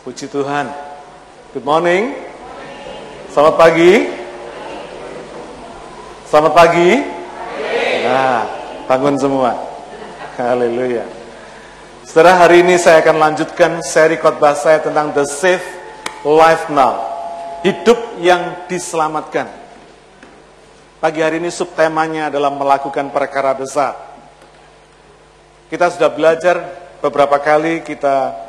Puji Tuhan. Good morning. Selamat pagi. Selamat pagi. Nah, bangun semua. Haleluya. Setelah hari ini saya akan lanjutkan seri khotbah saya tentang The Safe Life Now. Hidup yang diselamatkan. Pagi hari ini subtemanya adalah melakukan perkara besar. Kita sudah belajar beberapa kali kita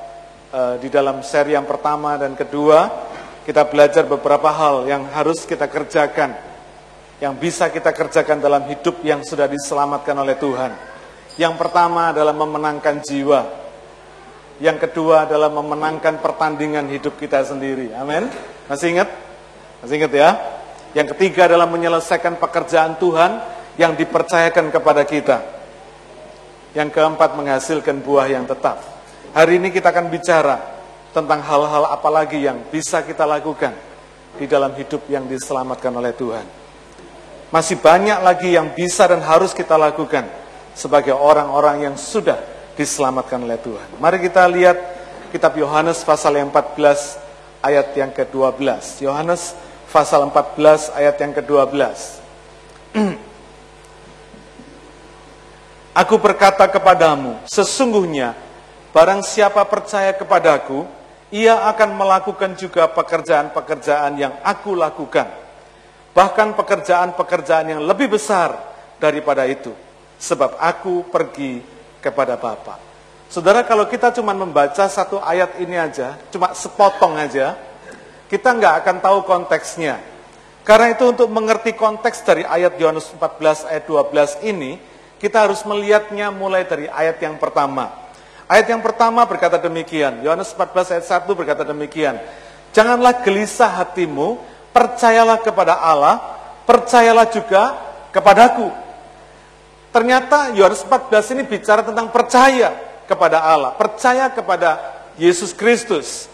di dalam seri yang pertama dan kedua, kita belajar beberapa hal yang harus kita kerjakan, yang bisa kita kerjakan dalam hidup yang sudah diselamatkan oleh Tuhan. Yang pertama adalah memenangkan jiwa. Yang kedua adalah memenangkan pertandingan hidup kita sendiri. Amin. Masih ingat? Masih ingat ya? Yang ketiga adalah menyelesaikan pekerjaan Tuhan yang dipercayakan kepada kita. Yang keempat menghasilkan buah yang tetap. Hari ini kita akan bicara tentang hal-hal apa lagi yang bisa kita lakukan di dalam hidup yang diselamatkan oleh Tuhan. Masih banyak lagi yang bisa dan harus kita lakukan sebagai orang-orang yang sudah diselamatkan oleh Tuhan. Mari kita lihat kitab Yohanes pasal yang 14 ayat yang ke-12. Yohanes pasal 14 ayat yang ke-12. Aku berkata kepadamu, sesungguhnya Barang siapa percaya kepadaku, ia akan melakukan juga pekerjaan-pekerjaan yang aku lakukan. Bahkan pekerjaan-pekerjaan yang lebih besar daripada itu. Sebab aku pergi kepada Bapa. Saudara, kalau kita cuma membaca satu ayat ini aja, cuma sepotong aja, kita nggak akan tahu konteksnya. Karena itu untuk mengerti konteks dari ayat Yohanes 14 ayat 12 ini, kita harus melihatnya mulai dari ayat yang pertama. Ayat yang pertama berkata demikian, Yohanes 14 ayat 1 berkata demikian. Janganlah gelisah hatimu, percayalah kepada Allah, percayalah juga kepadaku. Ternyata Yohanes 14 ini bicara tentang percaya kepada Allah, percaya kepada Yesus Kristus.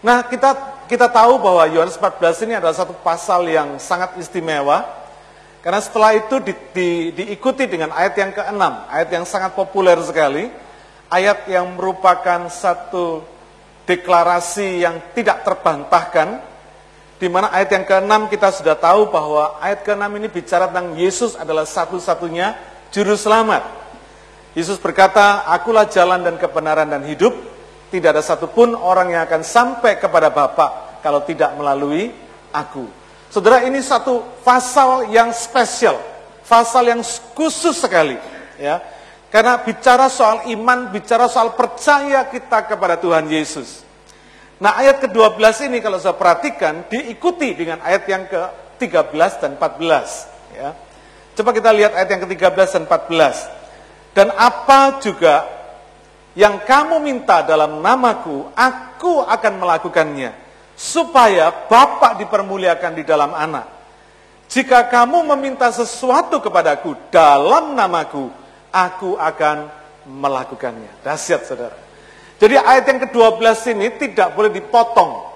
Nah, kita kita tahu bahwa Yohanes 14 ini adalah satu pasal yang sangat istimewa. Karena setelah itu di, di, diikuti dengan ayat yang ke-6, ayat yang sangat populer sekali ayat yang merupakan satu deklarasi yang tidak terbantahkan, di mana ayat yang ke-6 kita sudah tahu bahwa ayat ke-6 ini bicara tentang Yesus adalah satu-satunya juru selamat. Yesus berkata, akulah jalan dan kebenaran dan hidup, tidak ada satupun orang yang akan sampai kepada Bapa kalau tidak melalui aku. Saudara, ini satu pasal yang spesial, pasal yang khusus sekali. Ya, karena bicara soal iman, bicara soal percaya kita kepada Tuhan Yesus. Nah ayat ke-12 ini kalau saya perhatikan diikuti dengan ayat yang ke-13 dan 14. Ya. Coba kita lihat ayat yang ke-13 dan 14. Dan apa juga yang kamu minta dalam namaku, aku akan melakukannya. Supaya Bapak dipermuliakan di dalam anak. Jika kamu meminta sesuatu kepadaku dalam namaku, aku akan melakukannya. Dahsyat saudara. Jadi ayat yang ke-12 ini tidak boleh dipotong.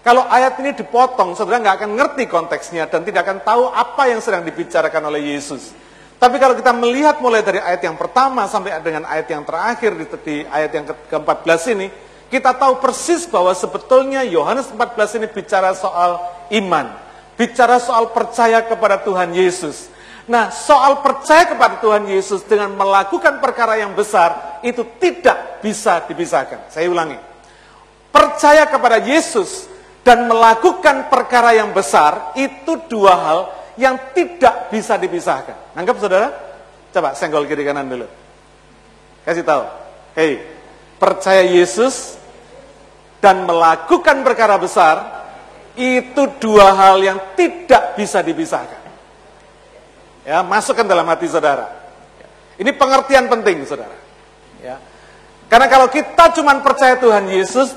Kalau ayat ini dipotong, saudara nggak akan ngerti konteksnya dan tidak akan tahu apa yang sedang dibicarakan oleh Yesus. Tapi kalau kita melihat mulai dari ayat yang pertama sampai dengan ayat yang terakhir di, di ayat yang ke-14 ini, kita tahu persis bahwa sebetulnya Yohanes 14 ini bicara soal iman, bicara soal percaya kepada Tuhan Yesus. Nah, soal percaya kepada Tuhan Yesus dengan melakukan perkara yang besar itu tidak bisa dipisahkan. Saya ulangi. Percaya kepada Yesus dan melakukan perkara yang besar itu dua hal yang tidak bisa dipisahkan. Anggap saudara? Coba senggol kiri kanan dulu. Kasih tahu. Hei, percaya Yesus dan melakukan perkara besar itu dua hal yang tidak bisa dipisahkan. Ya, masukkan dalam hati saudara. Ini pengertian penting, saudara. Ya. Karena kalau kita cuma percaya Tuhan Yesus,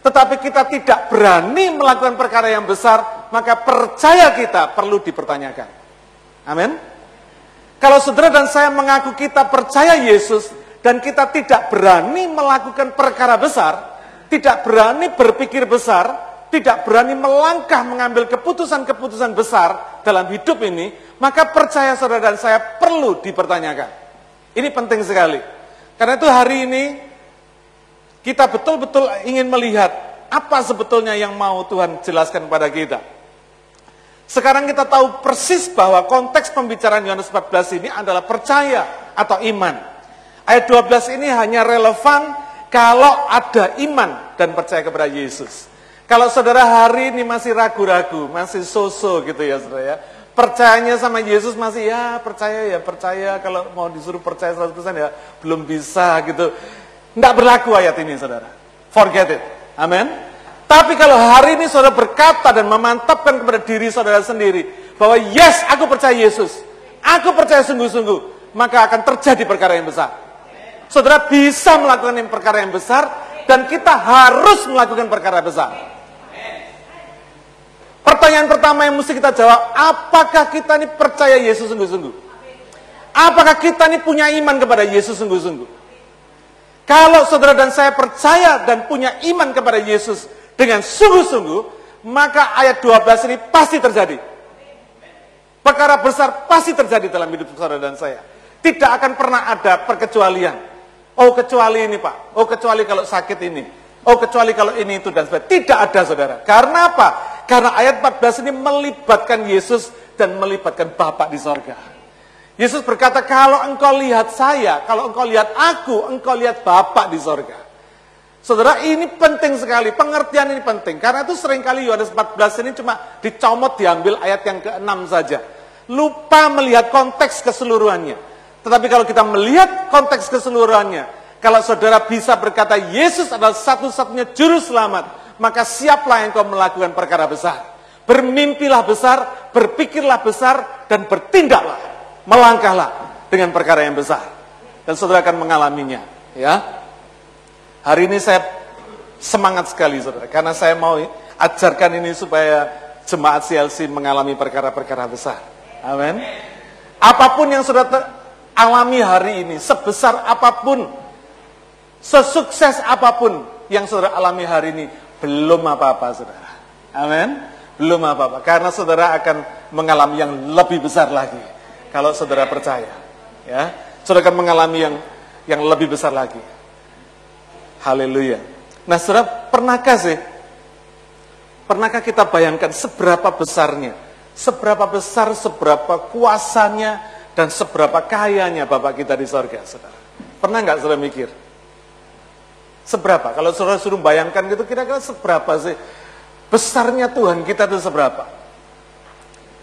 tetapi kita tidak berani melakukan perkara yang besar, maka percaya kita perlu dipertanyakan. Amin. Kalau saudara dan saya mengaku kita percaya Yesus, dan kita tidak berani melakukan perkara besar, tidak berani berpikir besar, tidak berani melangkah mengambil keputusan-keputusan besar dalam hidup ini, maka percaya saudara dan saya perlu dipertanyakan. Ini penting sekali. Karena itu hari ini kita betul-betul ingin melihat Apa sebetulnya yang mau Tuhan jelaskan kepada kita? Sekarang kita tahu persis bahwa konteks pembicaraan Yohanes 14 ini adalah percaya atau iman. Ayat 12 ini hanya relevan kalau ada iman dan percaya kepada Yesus. Kalau saudara hari ini masih ragu-ragu, masih so-so gitu ya saudara ya. Percayanya sama Yesus masih ya percaya ya percaya, kalau mau disuruh percaya 100% ya belum bisa gitu. Tidak berlaku ayat ini saudara. Forget it. Amin. Tapi kalau hari ini saudara berkata dan memantapkan kepada diri saudara sendiri bahwa yes, aku percaya Yesus, aku percaya sungguh-sungguh, maka akan terjadi perkara yang besar. Saudara bisa melakukan perkara yang besar dan kita harus melakukan perkara besar. Pertanyaan pertama yang mesti kita jawab, apakah kita ini percaya Yesus sungguh-sungguh? Apakah kita ini punya iman kepada Yesus sungguh-sungguh? Kalau saudara dan saya percaya dan punya iman kepada Yesus, dengan sungguh-sungguh, maka ayat 12 ini pasti terjadi. Perkara besar pasti terjadi dalam hidup saudara dan saya. Tidak akan pernah ada perkecualian. Oh kecuali ini Pak, oh kecuali kalau sakit ini, oh kecuali kalau ini itu dan sebagainya. Tidak ada saudara. Karena apa? Karena ayat 14 ini melibatkan Yesus dan melibatkan Bapak di sorga. Yesus berkata, kalau engkau lihat saya, kalau engkau lihat aku, engkau lihat Bapak di sorga. Saudara, ini penting sekali, pengertian ini penting. Karena itu sering kali Yohanes 14 ini cuma dicomot, diambil ayat yang ke-6 saja. Lupa melihat konteks keseluruhannya. Tetapi kalau kita melihat konteks keseluruhannya, kalau saudara bisa berkata Yesus adalah satu-satunya juru selamat, maka siaplah yang kau melakukan perkara besar. Bermimpilah besar, berpikirlah besar, dan bertindaklah, melangkahlah dengan perkara yang besar. Dan saudara akan mengalaminya. Ya, Hari ini saya semangat sekali saudara, karena saya mau ajarkan ini supaya jemaat CLC mengalami perkara-perkara besar. Amin. Apa pun yang sudah alami hari ini, sebesar apa pun, sesukses apa pun yang saudara alami hari ini, belum apa-apa saudara. Amin. Belum apa-apa, karena saudara akan mengalami yang lebih besar lagi. Kalau saudara percaya, ya, saudara akan mengalami yang yang lebih besar lagi. Haleluya. Nah, saudara, pernahkah sih? Pernahkah kita bayangkan seberapa besarnya? Seberapa besar, seberapa kuasanya, dan seberapa kayanya Bapak kita di sorga, saudara? Pernah nggak saudara mikir? Seberapa? Kalau saudara suruh bayangkan gitu, kira-kira seberapa sih? Besarnya Tuhan kita itu seberapa?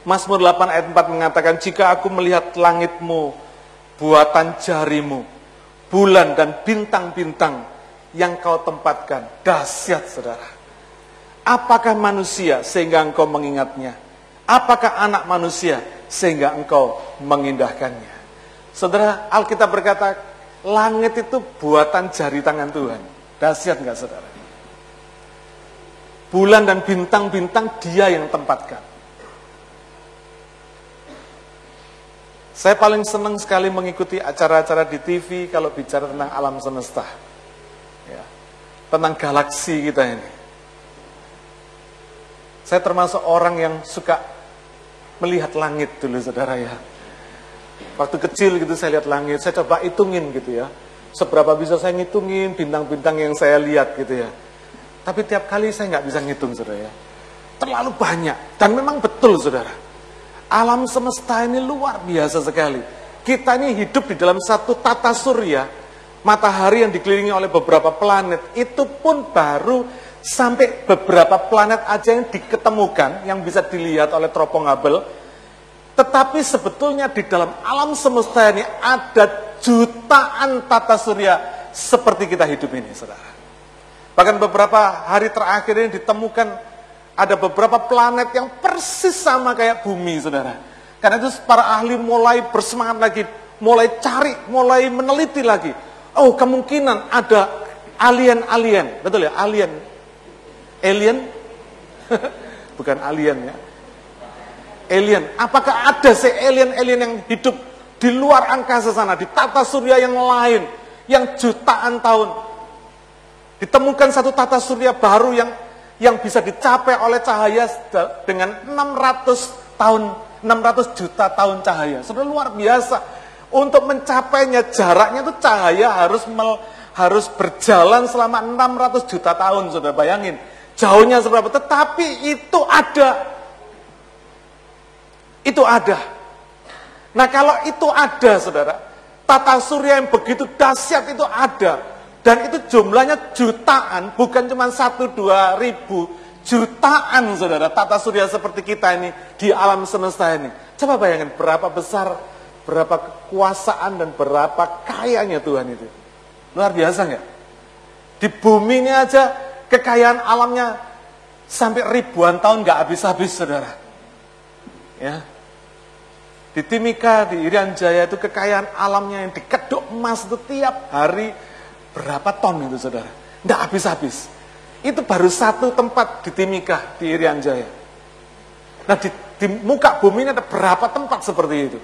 Mazmur 8 ayat 4 mengatakan, Jika aku melihat langitmu, buatan jarimu, bulan dan bintang-bintang, yang kau tempatkan. Dahsyat saudara. Apakah manusia sehingga engkau mengingatnya? Apakah anak manusia sehingga engkau mengindahkannya? Saudara, Alkitab berkata, langit itu buatan jari tangan Tuhan. Dahsyat enggak saudara? Bulan dan bintang-bintang dia yang tempatkan. Saya paling senang sekali mengikuti acara-acara di TV kalau bicara tentang alam semesta tentang galaksi kita ini. Saya termasuk orang yang suka melihat langit dulu saudara ya. Waktu kecil gitu saya lihat langit, saya coba hitungin gitu ya. Seberapa bisa saya ngitungin bintang-bintang yang saya lihat gitu ya. Tapi tiap kali saya nggak bisa ngitung saudara ya. Terlalu banyak. Dan memang betul saudara. Alam semesta ini luar biasa sekali. Kita ini hidup di dalam satu tata surya matahari yang dikelilingi oleh beberapa planet itu pun baru sampai beberapa planet aja yang diketemukan yang bisa dilihat oleh teropong Hubble tetapi sebetulnya di dalam alam semesta ini ada jutaan tata surya seperti kita hidup ini saudara. Bahkan beberapa hari terakhir ini ditemukan ada beberapa planet yang persis sama kayak bumi saudara. Karena itu para ahli mulai bersemangat lagi mulai cari, mulai meneliti lagi. Oh kemungkinan ada alien-alien, betul ya? Alien, alien, bukan alien ya. Alien, apakah ada si alien-alien yang hidup di luar angkasa sana, di tata surya yang lain, yang jutaan tahun? Ditemukan satu tata surya baru yang yang bisa dicapai oleh cahaya dengan 600 tahun, 600 juta tahun cahaya. Sudah luar biasa. Untuk mencapainya jaraknya itu cahaya harus mel, harus berjalan selama 600 juta tahun, sudah bayangin. jauhnya seberapa, tetapi itu ada. Itu ada. Nah kalau itu ada saudara, tata surya yang begitu dahsyat itu ada. Dan itu jumlahnya jutaan, bukan cuma satu dua ribu, jutaan saudara, tata surya seperti kita ini di alam semesta ini. Coba bayangkan berapa besar, berapa kekuasaan dan berapa kayanya Tuhan itu. Luar biasa nggak? Di bumi ini aja kekayaan alamnya sampai ribuan tahun nggak habis-habis saudara. Ya, di Timika, di Irian Jaya itu kekayaan alamnya yang dikeduk emas itu tiap hari berapa ton itu saudara. Tidak habis-habis. Itu baru satu tempat di Timika, di Irian Jaya. Nah di, di muka bumi ini ada berapa tempat seperti itu.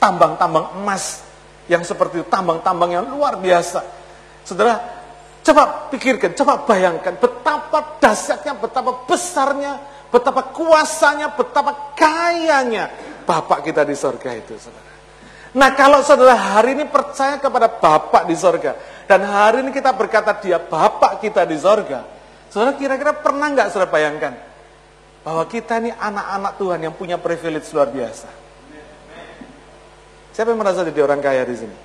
Tambang-tambang emas yang seperti itu, tambang-tambang yang luar biasa. Saudara, coba pikirkan, coba bayangkan betapa dahsyatnya, betapa besarnya, betapa kuasanya, betapa kayanya Bapak kita di sorga itu, saudara. Nah kalau saudara hari ini percaya kepada Bapak di sorga, dan hari ini kita berkata dia Bapak kita di sorga, Saudara kira-kira pernah nggak saudara bayangkan bahwa kita ini anak-anak Tuhan yang punya privilege luar biasa. Siapa yang merasa jadi orang kaya di sini?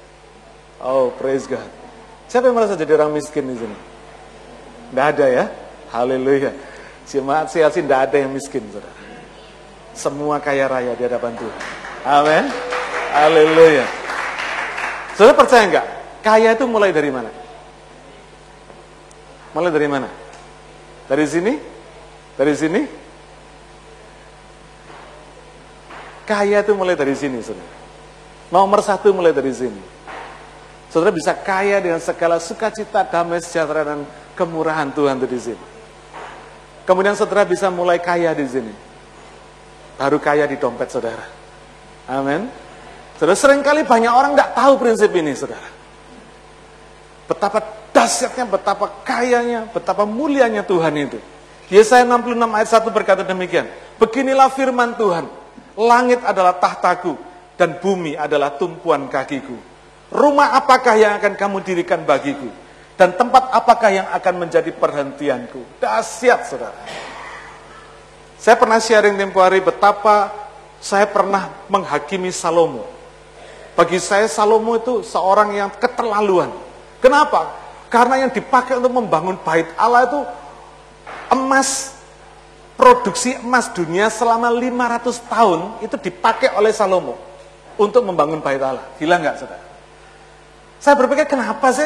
Oh, praise God. Siapa yang merasa jadi orang miskin di sini? Tidak ada ya? Haleluya. Jemaat sih tidak ada yang miskin, saudara. Semua kaya raya di hadapan Tuhan. Amin. Haleluya. Saudara percaya nggak? Kaya itu mulai dari mana? Mulai dari mana? Dari sini? Dari sini? Kaya itu mulai dari sini, saudara. Nomor satu mulai dari sini. Saudara bisa kaya dengan segala sukacita, damai, sejahtera, dan kemurahan Tuhan itu di sini. Kemudian saudara bisa mulai kaya di sini. Baru kaya di dompet saudara. Amin. Saudara, sering kali banyak orang nggak tahu prinsip ini, saudara. Betapa dahsyatnya, betapa kayanya, betapa mulianya Tuhan itu. Yesaya 66 ayat 1 berkata demikian. Beginilah firman Tuhan. Langit adalah tahtaku dan bumi adalah tumpuan kakiku. Rumah apakah yang akan kamu dirikan bagiku? Dan tempat apakah yang akan menjadi perhentianku? Dahsyat saudara. Saya pernah sharing tempo hari betapa saya pernah menghakimi Salomo. Bagi saya Salomo itu seorang yang keterlaluan. Kenapa? Karena yang dipakai untuk membangun bait Allah itu emas, produksi emas dunia selama 500 tahun itu dipakai oleh Salomo untuk membangun bait Allah. Gila nggak saudara? Saya berpikir kenapa sih?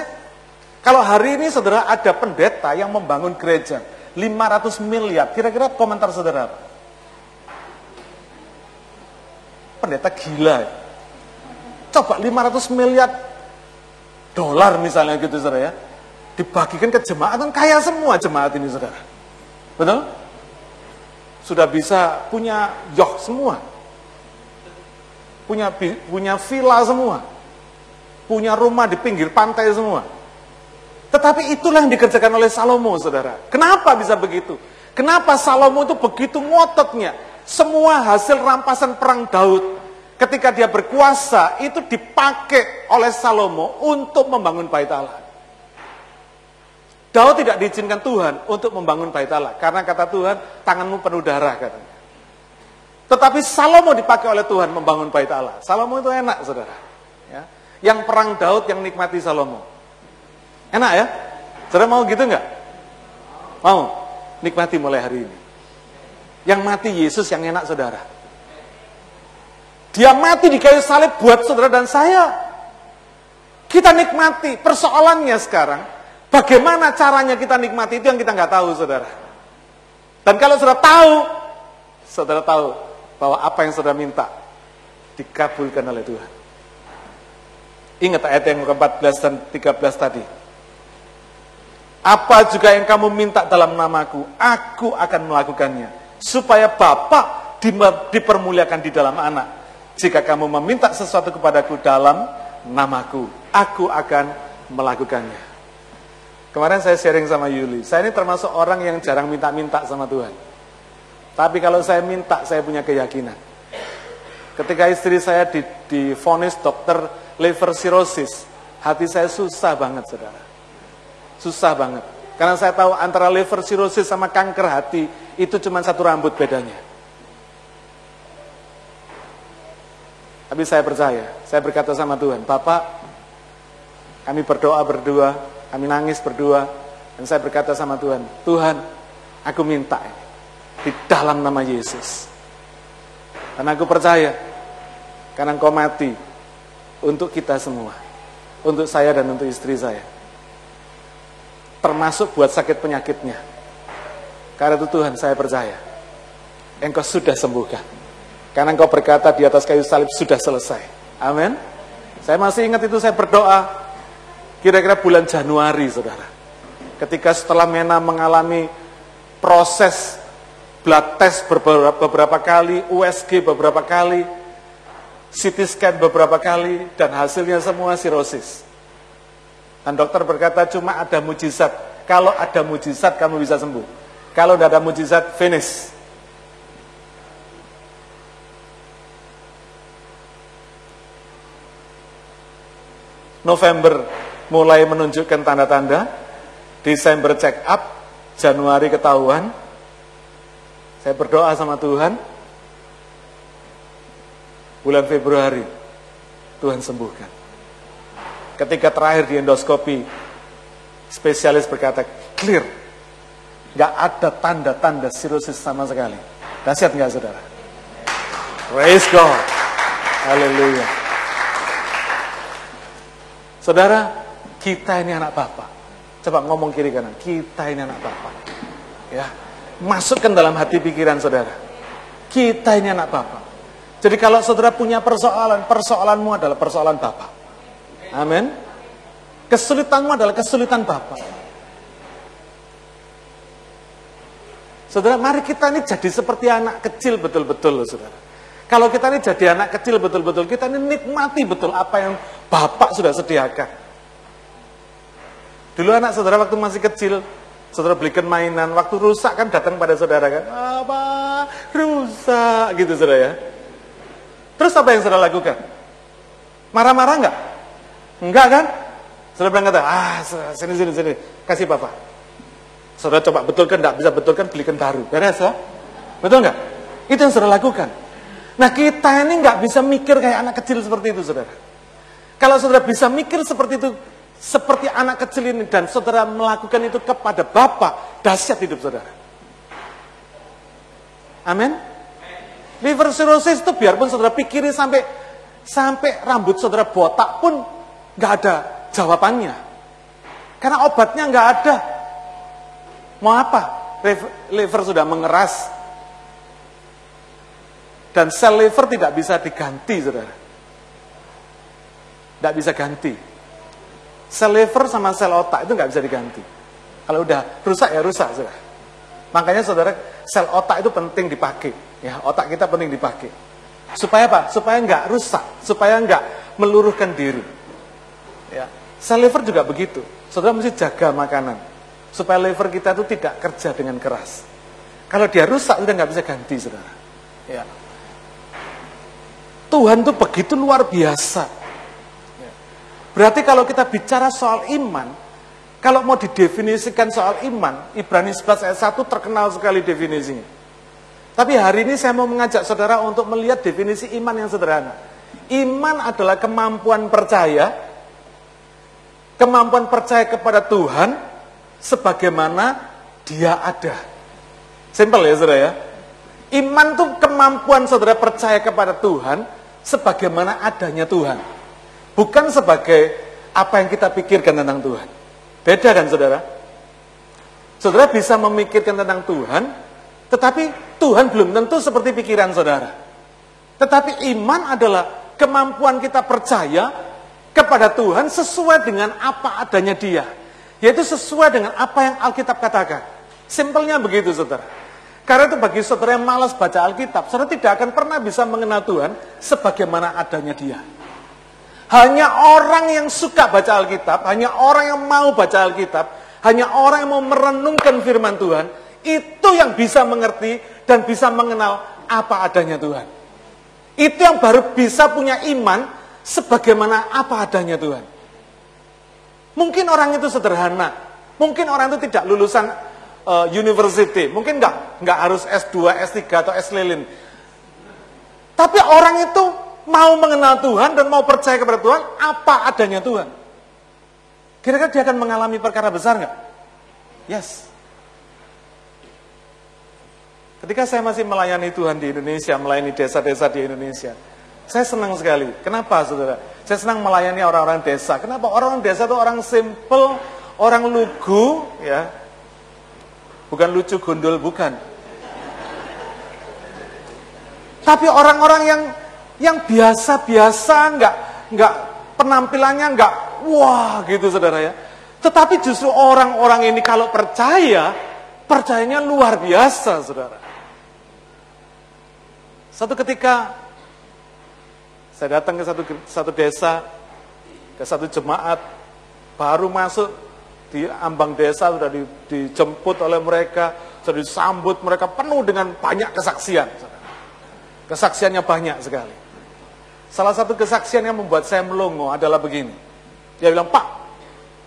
Kalau hari ini saudara ada pendeta yang membangun gereja 500 miliar, kira-kira komentar saudara apa? Pendeta gila. Coba 500 miliar dolar misalnya gitu saudara ya dibagikan ke jemaat kan kaya semua jemaat ini saudara. Betul? Sudah bisa punya yoh semua. Punya punya villa semua. Punya rumah di pinggir pantai semua. Tetapi itulah yang dikerjakan oleh Salomo, saudara. Kenapa bisa begitu? Kenapa Salomo itu begitu ngototnya? Semua hasil rampasan perang Daud ketika dia berkuasa itu dipakai oleh Salomo untuk membangun bait Allah. Daud tidak diizinkan Tuhan untuk membangun bait Allah. Karena kata Tuhan, tanganmu penuh darah katanya. Tetapi Salomo dipakai oleh Tuhan membangun bait Allah. Salomo itu enak, saudara. Ya. Yang perang Daud yang nikmati Salomo. Enak ya? Saudara mau gitu nggak? Mau? Nikmati mulai hari ini. Yang mati Yesus yang enak, saudara. Dia mati di kayu salib buat saudara dan saya. Kita nikmati. Persoalannya sekarang, Bagaimana caranya kita nikmati itu yang kita nggak tahu, saudara. Dan kalau saudara tahu, saudara tahu bahwa apa yang saudara minta dikabulkan oleh Tuhan. Ingat ayat yang ke-14 dan 13 tadi. Apa juga yang kamu minta dalam namaku, aku akan melakukannya. Supaya Bapak dipermuliakan di dalam anak. Jika kamu meminta sesuatu kepadaku dalam namaku, aku akan melakukannya. Kemarin saya sharing sama Yuli, saya ini termasuk orang yang jarang minta-minta sama Tuhan. Tapi kalau saya minta, saya punya keyakinan. Ketika istri saya di, difonis dokter liver cirrhosis, hati saya susah banget, saudara. Susah banget. Karena saya tahu antara liver cirrhosis sama kanker hati itu cuma satu rambut bedanya. Tapi saya percaya, saya berkata sama Tuhan, Bapak, kami berdoa berdua, kami nangis berdua, dan saya berkata sama Tuhan, Tuhan, aku minta di dalam nama Yesus. Dan aku percaya, karena engkau mati untuk kita semua, untuk saya dan untuk istri saya termasuk buat sakit penyakitnya. Karena itu Tuhan saya percaya, engkau sudah sembuhkan. Karena engkau berkata di atas kayu salib sudah selesai. Amin. Saya masih ingat itu saya berdoa, kira-kira bulan Januari saudara. Ketika setelah Mena mengalami proses blood test beberapa, beberapa kali, USG beberapa kali, CT scan beberapa kali, dan hasilnya semua sirosis. Dan dokter berkata cuma ada mujizat. Kalau ada mujizat kamu bisa sembuh. Kalau tidak ada mujizat, finish. November mulai menunjukkan tanda-tanda, Desember check up, Januari ketahuan. Saya berdoa sama Tuhan, bulan Februari Tuhan sembuhkan. Ketika terakhir di endoskopi, spesialis berkata, clear. Gak ada tanda-tanda sirosis sama sekali. Dahsyat nggak saudara? Praise God. Haleluya. Saudara, kita ini anak Bapak. Coba ngomong kiri kanan. Kita ini anak Bapak. Ya, masukkan dalam hati pikiran saudara. Kita ini anak Bapak. Jadi kalau saudara punya persoalan, persoalanmu adalah persoalan Bapak. Amin. Kesulitanmu adalah kesulitan Bapak. Saudara, mari kita ini jadi seperti anak kecil betul-betul loh saudara. Kalau kita ini jadi anak kecil betul-betul, kita ini nikmati betul apa yang Bapak sudah sediakan. Dulu anak saudara waktu masih kecil, saudara belikan mainan, waktu rusak kan datang pada saudara kan, apa rusak gitu saudara ya. Terus apa yang saudara lakukan? Marah-marah enggak? Enggak kan? Saudara bilang kata, ah sini sini sini, kasih papa. Saudara coba betulkan, enggak bisa betulkan, belikan baru. Beres ya? Betul enggak? Itu yang saudara lakukan. Nah kita ini enggak bisa mikir kayak anak kecil seperti itu saudara. Kalau saudara bisa mikir seperti itu, seperti anak kecil ini, dan saudara melakukan itu kepada Bapak, dahsyat hidup saudara. Amin. Liver cirrhosis itu biarpun saudara pikirin sampai sampai rambut saudara botak pun nggak ada jawabannya. Karena obatnya nggak ada. Mau apa? Liver sudah mengeras. Dan sel liver tidak bisa diganti, saudara. Tidak bisa ganti. Sel liver sama sel otak itu nggak bisa diganti. Kalau udah rusak ya rusak, saudara. Makanya saudara, sel otak itu penting dipakai. Ya, otak kita penting dipakai. Supaya apa? Supaya nggak rusak, supaya nggak meluruhkan diri. Sel liver juga begitu. Saudara mesti jaga makanan. Supaya liver kita itu tidak kerja dengan keras. Kalau dia rusak, udah nggak bisa ganti, saudara. Ya. Tuhan itu begitu luar biasa. Ya. Berarti kalau kita bicara soal iman, kalau mau didefinisikan soal iman, Ibrani 11 ayat 1 terkenal sekali definisinya. Tapi hari ini saya mau mengajak saudara untuk melihat definisi iman yang sederhana. Iman adalah kemampuan percaya kemampuan percaya kepada Tuhan sebagaimana dia ada. Simpel ya saudara ya. Iman itu kemampuan saudara percaya kepada Tuhan sebagaimana adanya Tuhan. Bukan sebagai apa yang kita pikirkan tentang Tuhan. Beda kan saudara? Saudara bisa memikirkan tentang Tuhan, tetapi Tuhan belum tentu seperti pikiran saudara. Tetapi iman adalah kemampuan kita percaya kepada Tuhan sesuai dengan apa adanya dia. Yaitu sesuai dengan apa yang Alkitab katakan. Simpelnya begitu saudara. Karena itu bagi saudara yang malas baca Alkitab, saudara tidak akan pernah bisa mengenal Tuhan sebagaimana adanya dia. Hanya orang yang suka baca Alkitab, hanya orang yang mau baca Alkitab, hanya orang yang mau merenungkan firman Tuhan, itu yang bisa mengerti dan bisa mengenal apa adanya Tuhan. Itu yang baru bisa punya iman sebagaimana apa adanya Tuhan. Mungkin orang itu sederhana, Mungkin orang itu tidak lulusan uh, university, mungkin nggak nggak harus S2, S3 atau S lilin. Tapi orang itu mau mengenal Tuhan dan mau percaya kepada Tuhan, apa adanya Tuhan. Kira-kira dia akan mengalami perkara besar nggak? Yes. Ketika saya masih melayani Tuhan di Indonesia, melayani desa-desa di Indonesia, saya senang sekali. Kenapa, saudara? Saya senang melayani orang-orang desa. Kenapa? Orang-orang desa itu orang simple, orang lugu, ya, bukan lucu gundul, bukan. Tapi orang-orang yang yang biasa-biasa, nggak nggak penampilannya nggak wah gitu saudara ya. Tetapi justru orang-orang ini kalau percaya, percayanya luar biasa saudara. Satu ketika saya datang ke satu satu desa, ke satu jemaat, baru masuk di ambang desa sudah di, dijemput oleh mereka, sudah disambut mereka penuh dengan banyak kesaksian. Kesaksiannya banyak sekali. Salah satu kesaksian yang membuat saya melongo adalah begini. Dia bilang, Pak,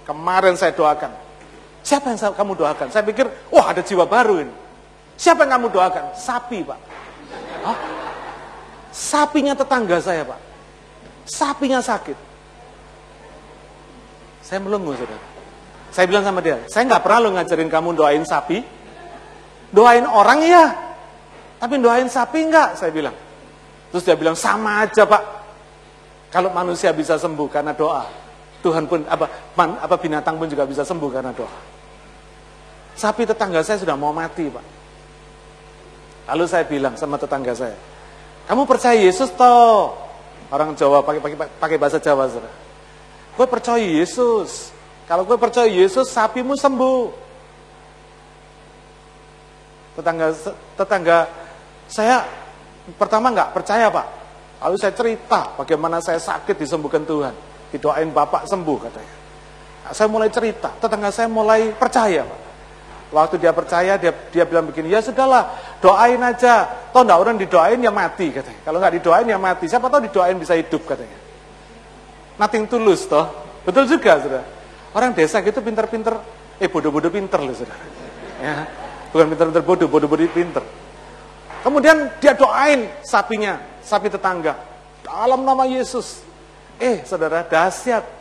kemarin saya doakan. Siapa yang kamu doakan? Saya pikir, wah ada jiwa baru ini. Siapa yang kamu doakan? Sapi, Pak. Hah? Sapinya tetangga saya, Pak. Sapinya sakit. Saya melongo, saudara. Saya bilang sama dia, saya nggak pernah lo ngajarin kamu doain sapi. Doain orang ya, tapi doain sapi enggak, saya bilang. Terus dia bilang, sama aja pak. Kalau manusia bisa sembuh karena doa, Tuhan pun, apa, man, apa binatang pun juga bisa sembuh karena doa. Sapi tetangga saya sudah mau mati pak. Lalu saya bilang sama tetangga saya, kamu percaya Yesus toh? Orang Jawa pakai pakai pakai bahasa Jawa, saudara. Gue percaya Yesus. Kalau gue percaya Yesus, sapimu sembuh. Tetangga tetangga saya pertama nggak percaya pak. Lalu saya cerita bagaimana saya sakit disembuhkan Tuhan. Didoain bapak sembuh katanya. Saya mulai cerita, tetangga saya mulai percaya pak. Waktu dia percaya, dia dia bilang begini, ya sudahlah, doain aja. Toh enggak orang didoain ya mati katanya. Kalau nggak didoain ya mati. Siapa tahu didoain bisa hidup katanya. Nothing tulus toh. Betul juga sudah. Orang desa gitu pinter-pinter, eh bodoh-bodoh pinter loh saudara. Ya, bukan pinter-pinter bodoh, bodoh-bodoh pinter. Kemudian dia doain sapinya, sapi tetangga. Dalam nama Yesus. Eh saudara, dahsyat.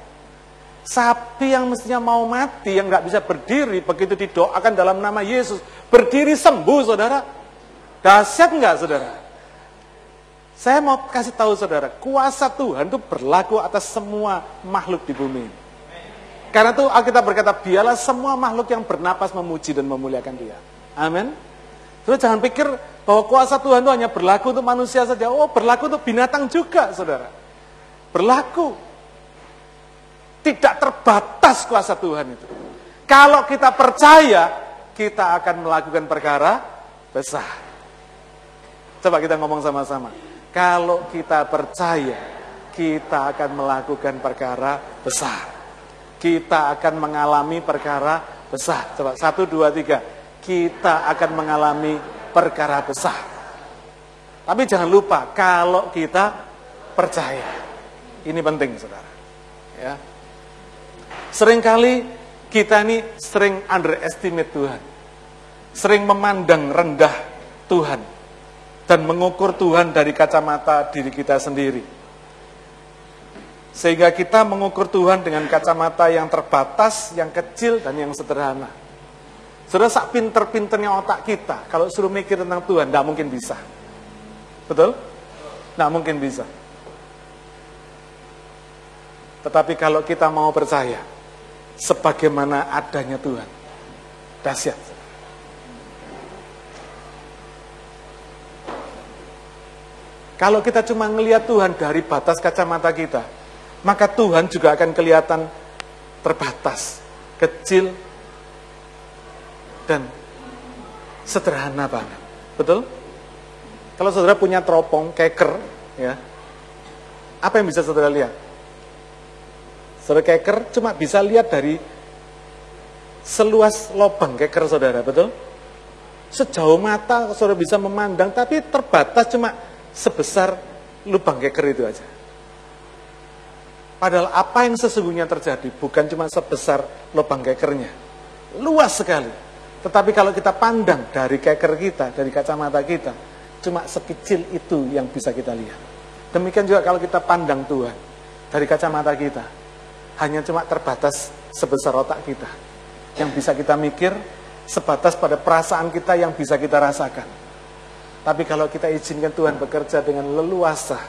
Sapi yang mestinya mau mati, yang nggak bisa berdiri, begitu didoakan dalam nama Yesus, berdiri sembuh, saudara. Dahsyat nggak, saudara? Saya mau kasih tahu saudara, kuasa Tuhan itu berlaku atas semua makhluk di bumi. Karena itu Alkitab berkata, biarlah semua makhluk yang bernapas memuji dan memuliakan dia. Amin. Terus jangan pikir bahwa kuasa Tuhan itu hanya berlaku untuk manusia saja. Oh, berlaku untuk binatang juga, saudara. Berlaku. Tidak terbatas kuasa Tuhan itu. Kalau kita percaya, kita akan melakukan perkara besar. Coba kita ngomong sama-sama. Kalau kita percaya, kita akan melakukan perkara besar kita akan mengalami perkara besar. Coba, satu, dua, tiga. Kita akan mengalami perkara besar. Tapi jangan lupa, kalau kita percaya. Ini penting, saudara. Ya. Seringkali kita ini sering underestimate Tuhan. Sering memandang rendah Tuhan. Dan mengukur Tuhan dari kacamata diri kita sendiri. Sehingga kita mengukur Tuhan dengan kacamata yang terbatas, yang kecil, dan yang sederhana. Sudah sak pinter-pinternya otak kita, kalau suruh mikir tentang Tuhan, tidak mungkin bisa. Betul? Tidak mungkin bisa. Tetapi kalau kita mau percaya, sebagaimana adanya Tuhan, dahsyat. Kalau kita cuma melihat Tuhan dari batas kacamata kita, maka Tuhan juga akan kelihatan terbatas, kecil, dan sederhana banget. Betul? Kalau saudara punya teropong, keker, ya, apa yang bisa saudara lihat? Saudara keker cuma bisa lihat dari seluas lubang keker saudara, betul? Sejauh mata saudara bisa memandang, tapi terbatas cuma sebesar lubang keker itu aja. Padahal apa yang sesungguhnya terjadi bukan cuma sebesar lubang kekernya. luas sekali. Tetapi kalau kita pandang dari keker kita, dari kacamata kita, cuma sekecil itu yang bisa kita lihat. Demikian juga kalau kita pandang Tuhan dari kacamata kita, hanya cuma terbatas sebesar otak kita. Yang bisa kita mikir sebatas pada perasaan kita yang bisa kita rasakan. Tapi kalau kita izinkan Tuhan bekerja dengan leluasa,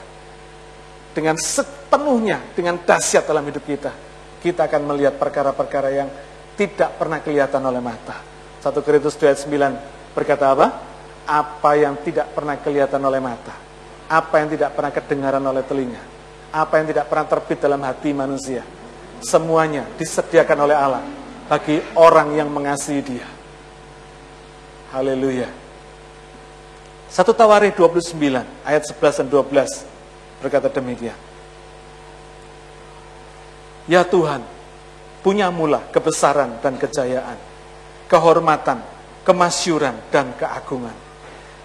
dengan sepenuhnya, dengan dahsyat dalam hidup kita, kita akan melihat perkara-perkara yang tidak pernah kelihatan oleh mata. 1 Korintus 2 ayat 9 berkata apa? Apa yang tidak pernah kelihatan oleh mata, apa yang tidak pernah kedengaran oleh telinga, apa yang tidak pernah terbit dalam hati manusia, semuanya disediakan oleh Allah bagi orang yang mengasihi dia. Haleluya. Satu Tawarikh 29 ayat 11 dan 12 berkata demikian. Ya Tuhan, punya mula kebesaran dan kejayaan, kehormatan, kemasyuran dan keagungan.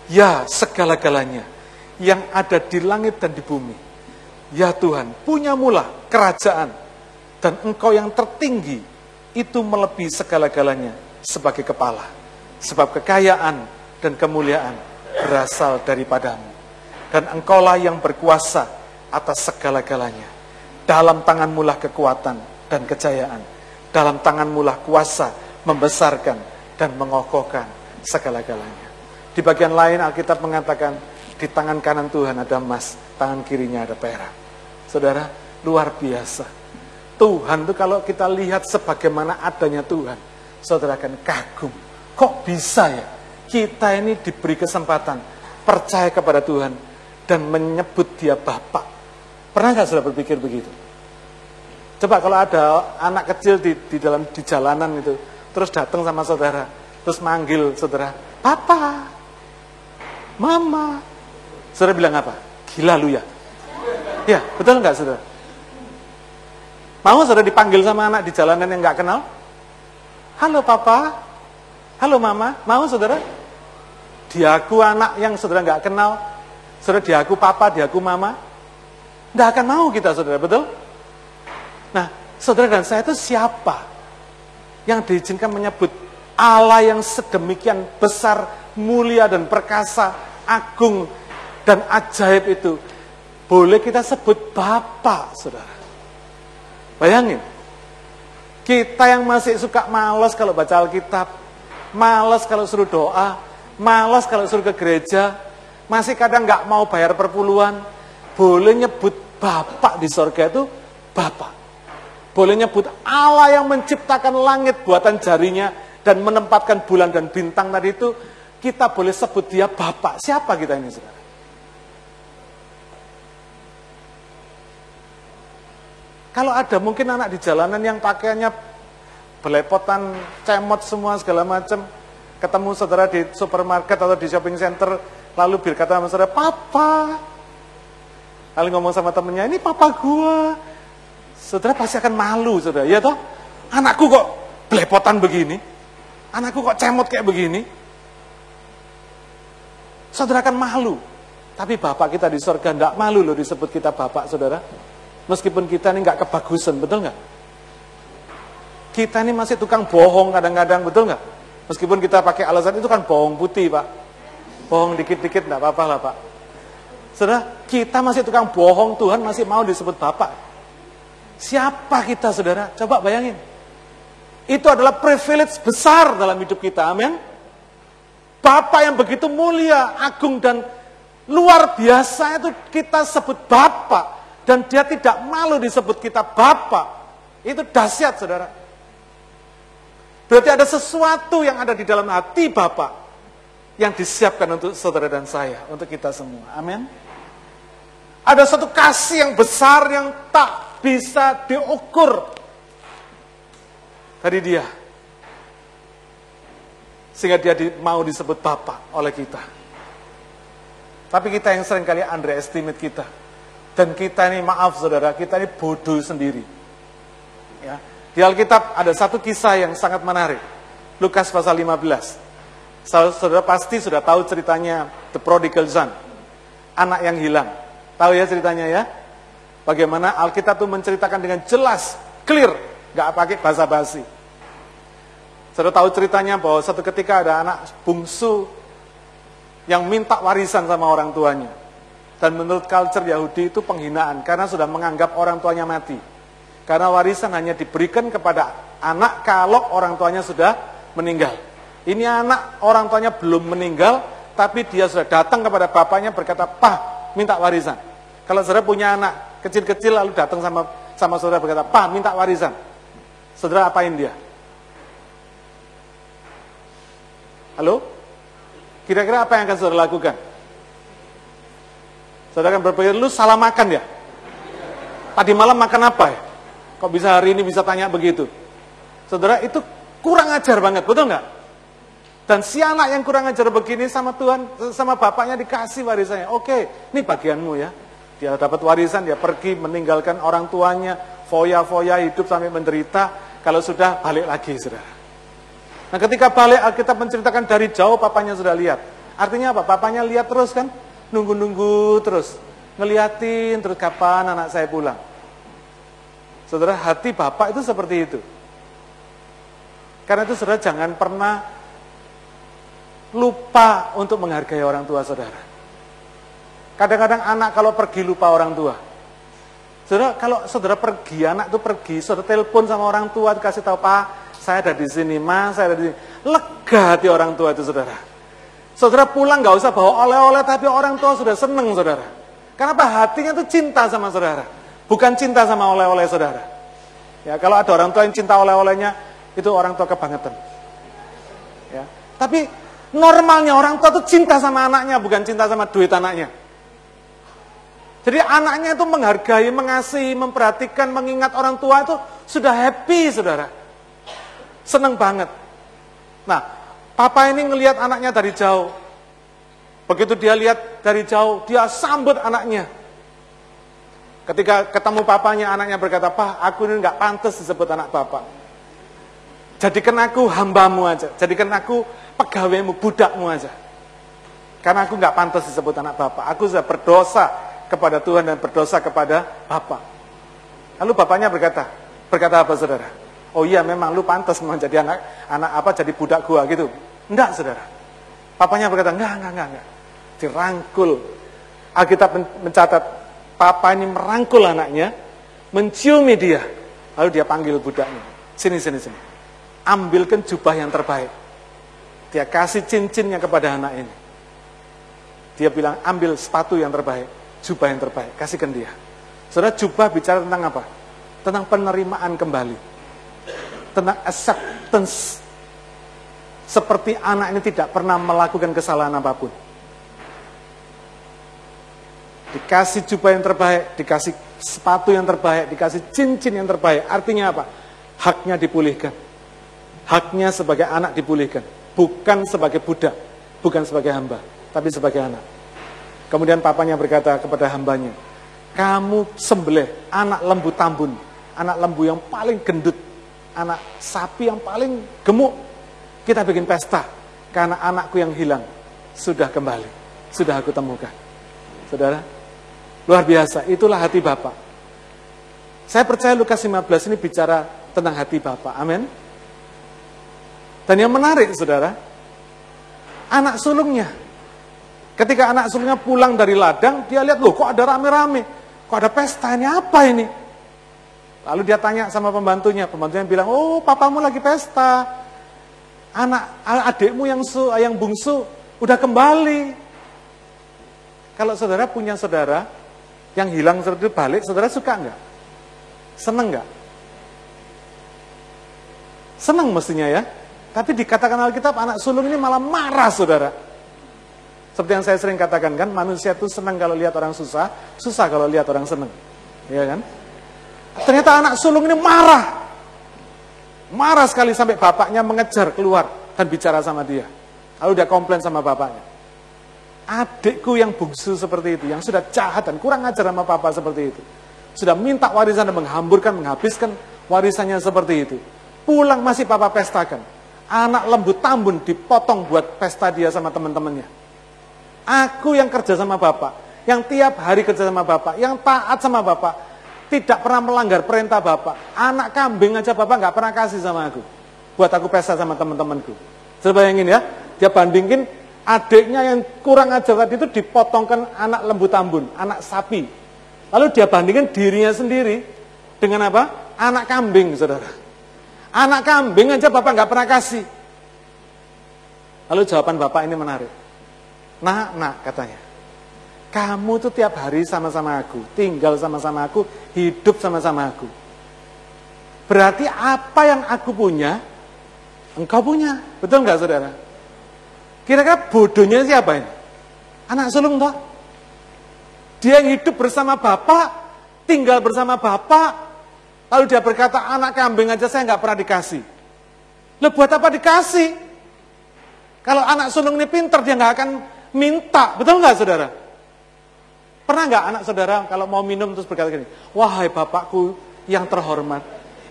Ya segala-galanya yang ada di langit dan di bumi. Ya Tuhan, punya mula kerajaan dan engkau yang tertinggi itu melebihi segala-galanya sebagai kepala. Sebab kekayaan dan kemuliaan berasal daripadamu. Dan engkaulah yang berkuasa atas segala-galanya. Dalam tanganmu lah kekuatan dan kejayaan. Dalam tanganmu lah kuasa membesarkan dan mengokohkan segala-galanya. Di bagian lain Alkitab mengatakan, di tangan kanan Tuhan ada emas, tangan kirinya ada perak. Saudara, luar biasa Tuhan itu kalau kita lihat sebagaimana adanya Tuhan, saudara akan kagum. Kok bisa ya? Kita ini diberi kesempatan percaya kepada Tuhan dan menyebut dia Bapak. Pernah nggak saudara berpikir begitu? Coba kalau ada anak kecil di, di dalam di jalanan itu, terus datang sama saudara, terus manggil saudara, Papa, Mama. Saudara bilang apa? Gila lu ya? Ya, betul nggak saudara? Mau saudara dipanggil sama anak di jalanan yang nggak kenal? Halo papa, halo mama, mau saudara? Diaku anak yang saudara nggak kenal, saudara diaku papa, diaku mama, nggak akan mau kita saudara, betul? Nah, saudara dan saya itu siapa yang diizinkan menyebut Allah yang sedemikian besar, mulia dan perkasa, agung dan ajaib itu? Boleh kita sebut Bapak, saudara. Bayangin, kita yang masih suka malas kalau baca Alkitab, malas kalau suruh doa, malas kalau suruh ke gereja, masih kadang nggak mau bayar perpuluhan, boleh nyebut Bapak di sorga itu Bapak. Boleh nyebut Allah yang menciptakan langit buatan jarinya dan menempatkan bulan dan bintang tadi itu, kita boleh sebut dia Bapak. Siapa kita ini saudara? Kalau ada mungkin anak di jalanan yang pakaiannya belepotan, cemot semua segala macam, ketemu saudara di supermarket atau di shopping center, lalu berkata sama saudara, Papa. Lalu ngomong sama temennya, ini papa gua. Saudara pasti akan malu, saudara. Ya toh? Anakku kok belepotan begini? Anakku kok cemot kayak begini? Saudara akan malu. Tapi bapak kita di surga tidak malu loh disebut kita bapak, saudara. Meskipun kita ini nggak kebagusan, betul nggak? Kita ini masih tukang bohong kadang-kadang, betul nggak? Meskipun kita pakai alasan itu kan bohong putih, Pak. Bohong dikit-dikit nggak apa-apa lah, Pak. Saudara, kita masih tukang bohong, Tuhan masih mau disebut Bapak. Siapa kita, saudara? Coba bayangin. Itu adalah privilege besar dalam hidup kita, amin. Bapak yang begitu mulia, agung, dan luar biasa itu kita sebut Bapak. Dan dia tidak malu disebut kita Bapak. Itu dahsyat saudara. Berarti ada sesuatu yang ada di dalam hati Bapak. Yang disiapkan untuk saudara dan saya. Untuk kita semua. Amin. Ada satu kasih yang besar yang tak bisa diukur. Dari dia. Sehingga dia mau disebut Bapak oleh kita. Tapi kita yang sering kali underestimate kita dan kita ini maaf saudara, kita ini bodoh sendiri. Ya. Di Alkitab ada satu kisah yang sangat menarik. Lukas pasal 15. Saudara pasti sudah tahu ceritanya The Prodigal Son. Anak yang hilang. Tahu ya ceritanya ya? Bagaimana Alkitab itu menceritakan dengan jelas, clear, nggak pakai basa-basi. Saudara tahu ceritanya bahwa satu ketika ada anak bungsu yang minta warisan sama orang tuanya. Dan menurut culture Yahudi itu penghinaan karena sudah menganggap orang tuanya mati. Karena warisan hanya diberikan kepada anak kalau orang tuanya sudah meninggal. Ini anak orang tuanya belum meninggal, tapi dia sudah datang kepada bapaknya berkata, "Pah, minta warisan." Kalau saudara punya anak kecil-kecil lalu datang sama sama saudara berkata, "Pah, minta warisan." Saudara apain dia? Halo? Kira-kira apa yang akan saudara lakukan? Saudara akan berpikir, lu salah makan ya? Tadi malam makan apa ya? Kok bisa hari ini bisa tanya begitu? Saudara, itu kurang ajar banget, betul nggak? Dan si anak yang kurang ajar begini sama Tuhan, sama bapaknya dikasih warisannya. Oke, ini bagianmu ya. Dia dapat warisan, dia pergi meninggalkan orang tuanya, foya-foya hidup sampai menderita. Kalau sudah balik lagi, saudara. Nah ketika balik Alkitab menceritakan dari jauh papanya sudah lihat. Artinya apa? Papanya lihat terus kan? Nunggu-nunggu terus. Ngeliatin terus kapan anak saya pulang. Saudara, hati bapak itu seperti itu. Karena itu saudara jangan pernah lupa untuk menghargai orang tua saudara. Kadang-kadang anak kalau pergi lupa orang tua. Saudara, kalau saudara pergi, anak itu pergi, saudara telepon sama orang tua, dikasih tahu, Pak, saya ada di sini, mas, saya ada di sini. Lega hati orang tua itu, saudara. Saudara pulang nggak usah bawa oleh-oleh, tapi orang tua sudah seneng, saudara. Kenapa? Hatinya itu cinta sama saudara. Bukan cinta sama oleh-oleh saudara. Ya, kalau ada orang tua yang cinta oleh-olehnya, itu orang tua kebangetan. Ya. Tapi normalnya orang tua itu cinta sama anaknya, bukan cinta sama duit anaknya. Jadi anaknya itu menghargai, mengasihi, memperhatikan, mengingat orang tua itu sudah happy, saudara. Seneng banget. Nah, papa ini ngelihat anaknya dari jauh. Begitu dia lihat dari jauh, dia sambut anaknya. Ketika ketemu papanya, anaknya berkata, Pak, aku ini nggak pantas disebut anak bapak. Jadikan aku hambamu aja. Jadikan aku pegawaimu, budakmu aja. Karena aku nggak pantas disebut anak bapak. Aku sudah berdosa kepada Tuhan dan berdosa kepada bapak. Lalu bapaknya berkata, berkata apa saudara? oh iya memang lu pantas menjadi anak anak apa jadi budak gua gitu. Enggak, Saudara. Papanya berkata, enggak, enggak, enggak, enggak. Dirangkul. Alkitab mencatat papa ini merangkul anaknya, menciumi dia. Lalu dia panggil budaknya. Sini, sini, sini. Ambilkan jubah yang terbaik. Dia kasih cincinnya kepada anak ini. Dia bilang, ambil sepatu yang terbaik, jubah yang terbaik, kasihkan dia. Saudara, jubah bicara tentang apa? Tentang penerimaan kembali tentang acceptance. Seperti anak ini tidak pernah melakukan kesalahan apa pun. Dikasih jubah yang terbaik, dikasih sepatu yang terbaik, dikasih cincin yang terbaik. Artinya apa? Haknya dipulihkan. Haknya sebagai anak dipulihkan. Bukan sebagai budak, bukan sebagai hamba, tapi sebagai anak. Kemudian papanya berkata kepada hambanya, kamu sembelih anak lembu tambun, anak lembu yang paling gendut anak sapi yang paling gemuk. Kita bikin pesta karena anakku yang hilang sudah kembali, sudah aku temukan. Saudara, luar biasa, itulah hati Bapak. Saya percaya Lukas 15 ini bicara tentang hati Bapak. Amin. Dan yang menarik, Saudara, anak sulungnya. Ketika anak sulungnya pulang dari ladang, dia lihat, loh kok ada rame-rame. Kok ada pesta, ini apa ini? Lalu dia tanya sama pembantunya, pembantunya bilang, oh papamu lagi pesta, anak adikmu yang su, yang bungsu udah kembali. Kalau saudara punya saudara yang hilang itu balik, saudara suka nggak? Seneng nggak? Seneng mestinya ya. Tapi dikatakan Alkitab anak sulung ini malah marah saudara. Seperti yang saya sering katakan kan, manusia itu senang kalau lihat orang susah, susah kalau lihat orang seneng. Iya kan? Ternyata anak sulung ini marah. Marah sekali sampai bapaknya mengejar keluar dan bicara sama dia. Lalu dia komplain sama bapaknya. Adikku yang bungsu seperti itu, yang sudah jahat dan kurang ajar sama papa seperti itu. Sudah minta warisan dan menghamburkan, menghabiskan warisannya seperti itu. Pulang masih papa pestakan. Anak lembut tambun dipotong buat pesta dia sama teman-temannya. Aku yang kerja sama bapak, yang tiap hari kerja sama bapak, yang taat sama bapak, tidak pernah melanggar perintah Bapak. Anak kambing aja Bapak nggak pernah kasih sama aku. buat aku pesta sama teman-temanku. Coba bayangin ya, dia bandingin adiknya yang kurang ajar tadi itu dipotongkan anak lembu tambun, anak sapi. Lalu dia bandingkan dirinya sendiri dengan apa? Anak kambing, saudara. Anak kambing aja bapak nggak pernah kasih. Lalu jawaban bapak ini menarik. Nah, nak katanya. Kamu tuh tiap hari sama-sama aku, tinggal sama-sama aku, hidup sama-sama aku. Berarti apa yang aku punya, engkau punya. Betul nggak saudara? Kira-kira bodohnya siapa ini? Anak sulung toh? Dia yang hidup bersama bapak, tinggal bersama bapak, lalu dia berkata, anak kambing aja saya nggak pernah dikasih. Lo buat apa dikasih? Kalau anak sulung ini pinter, dia nggak akan minta. Betul nggak saudara? Pernah nggak anak saudara kalau mau minum terus berkata gini, wahai bapakku yang terhormat,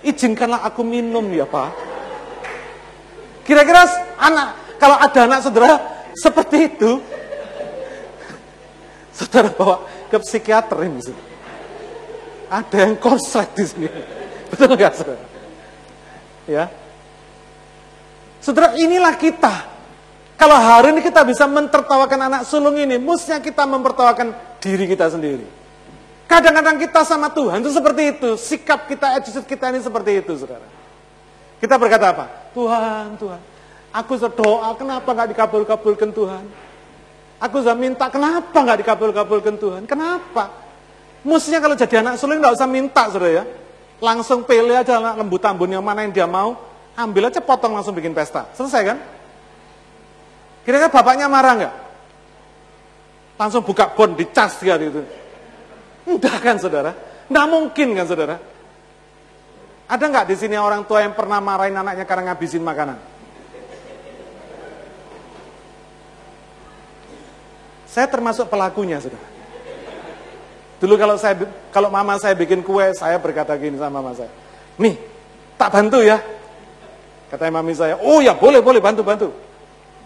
izinkanlah aku minum ya pak. Kira-kira anak, kalau ada anak saudara seperti itu, saudara bawa ke psikiater ini. Ada yang konslet di sini. Betul nggak saudara? Ya. Saudara inilah kita. Kalau hari ini kita bisa mentertawakan anak sulung ini, mestinya kita mempertawakan diri kita sendiri. Kadang-kadang kita sama Tuhan itu seperti itu. Sikap kita, attitude kita ini seperti itu, saudara. Kita berkata apa? Tuhan, Tuhan. Aku berdoa, kenapa nggak dikabul-kabulkan Tuhan? Aku sudah minta, kenapa nggak dikabul-kabulkan Tuhan? Kenapa? Mestinya kalau jadi anak sulung nggak usah minta, saudara ya. Langsung pilih aja anak lembu tambun yang mana yang dia mau, ambil aja potong langsung bikin pesta. Selesai kan? Kira-kira bapaknya marah nggak? Langsung buka bon, dicas dia itu. Enggak kan saudara? Enggak mungkin kan saudara? Ada nggak di sini orang tua yang pernah marahin anaknya karena ngabisin makanan? Saya termasuk pelakunya, saudara. Dulu kalau saya kalau mama saya bikin kue, saya berkata gini sama mama saya, nih tak bantu ya. Katanya mami saya, oh ya boleh boleh bantu bantu.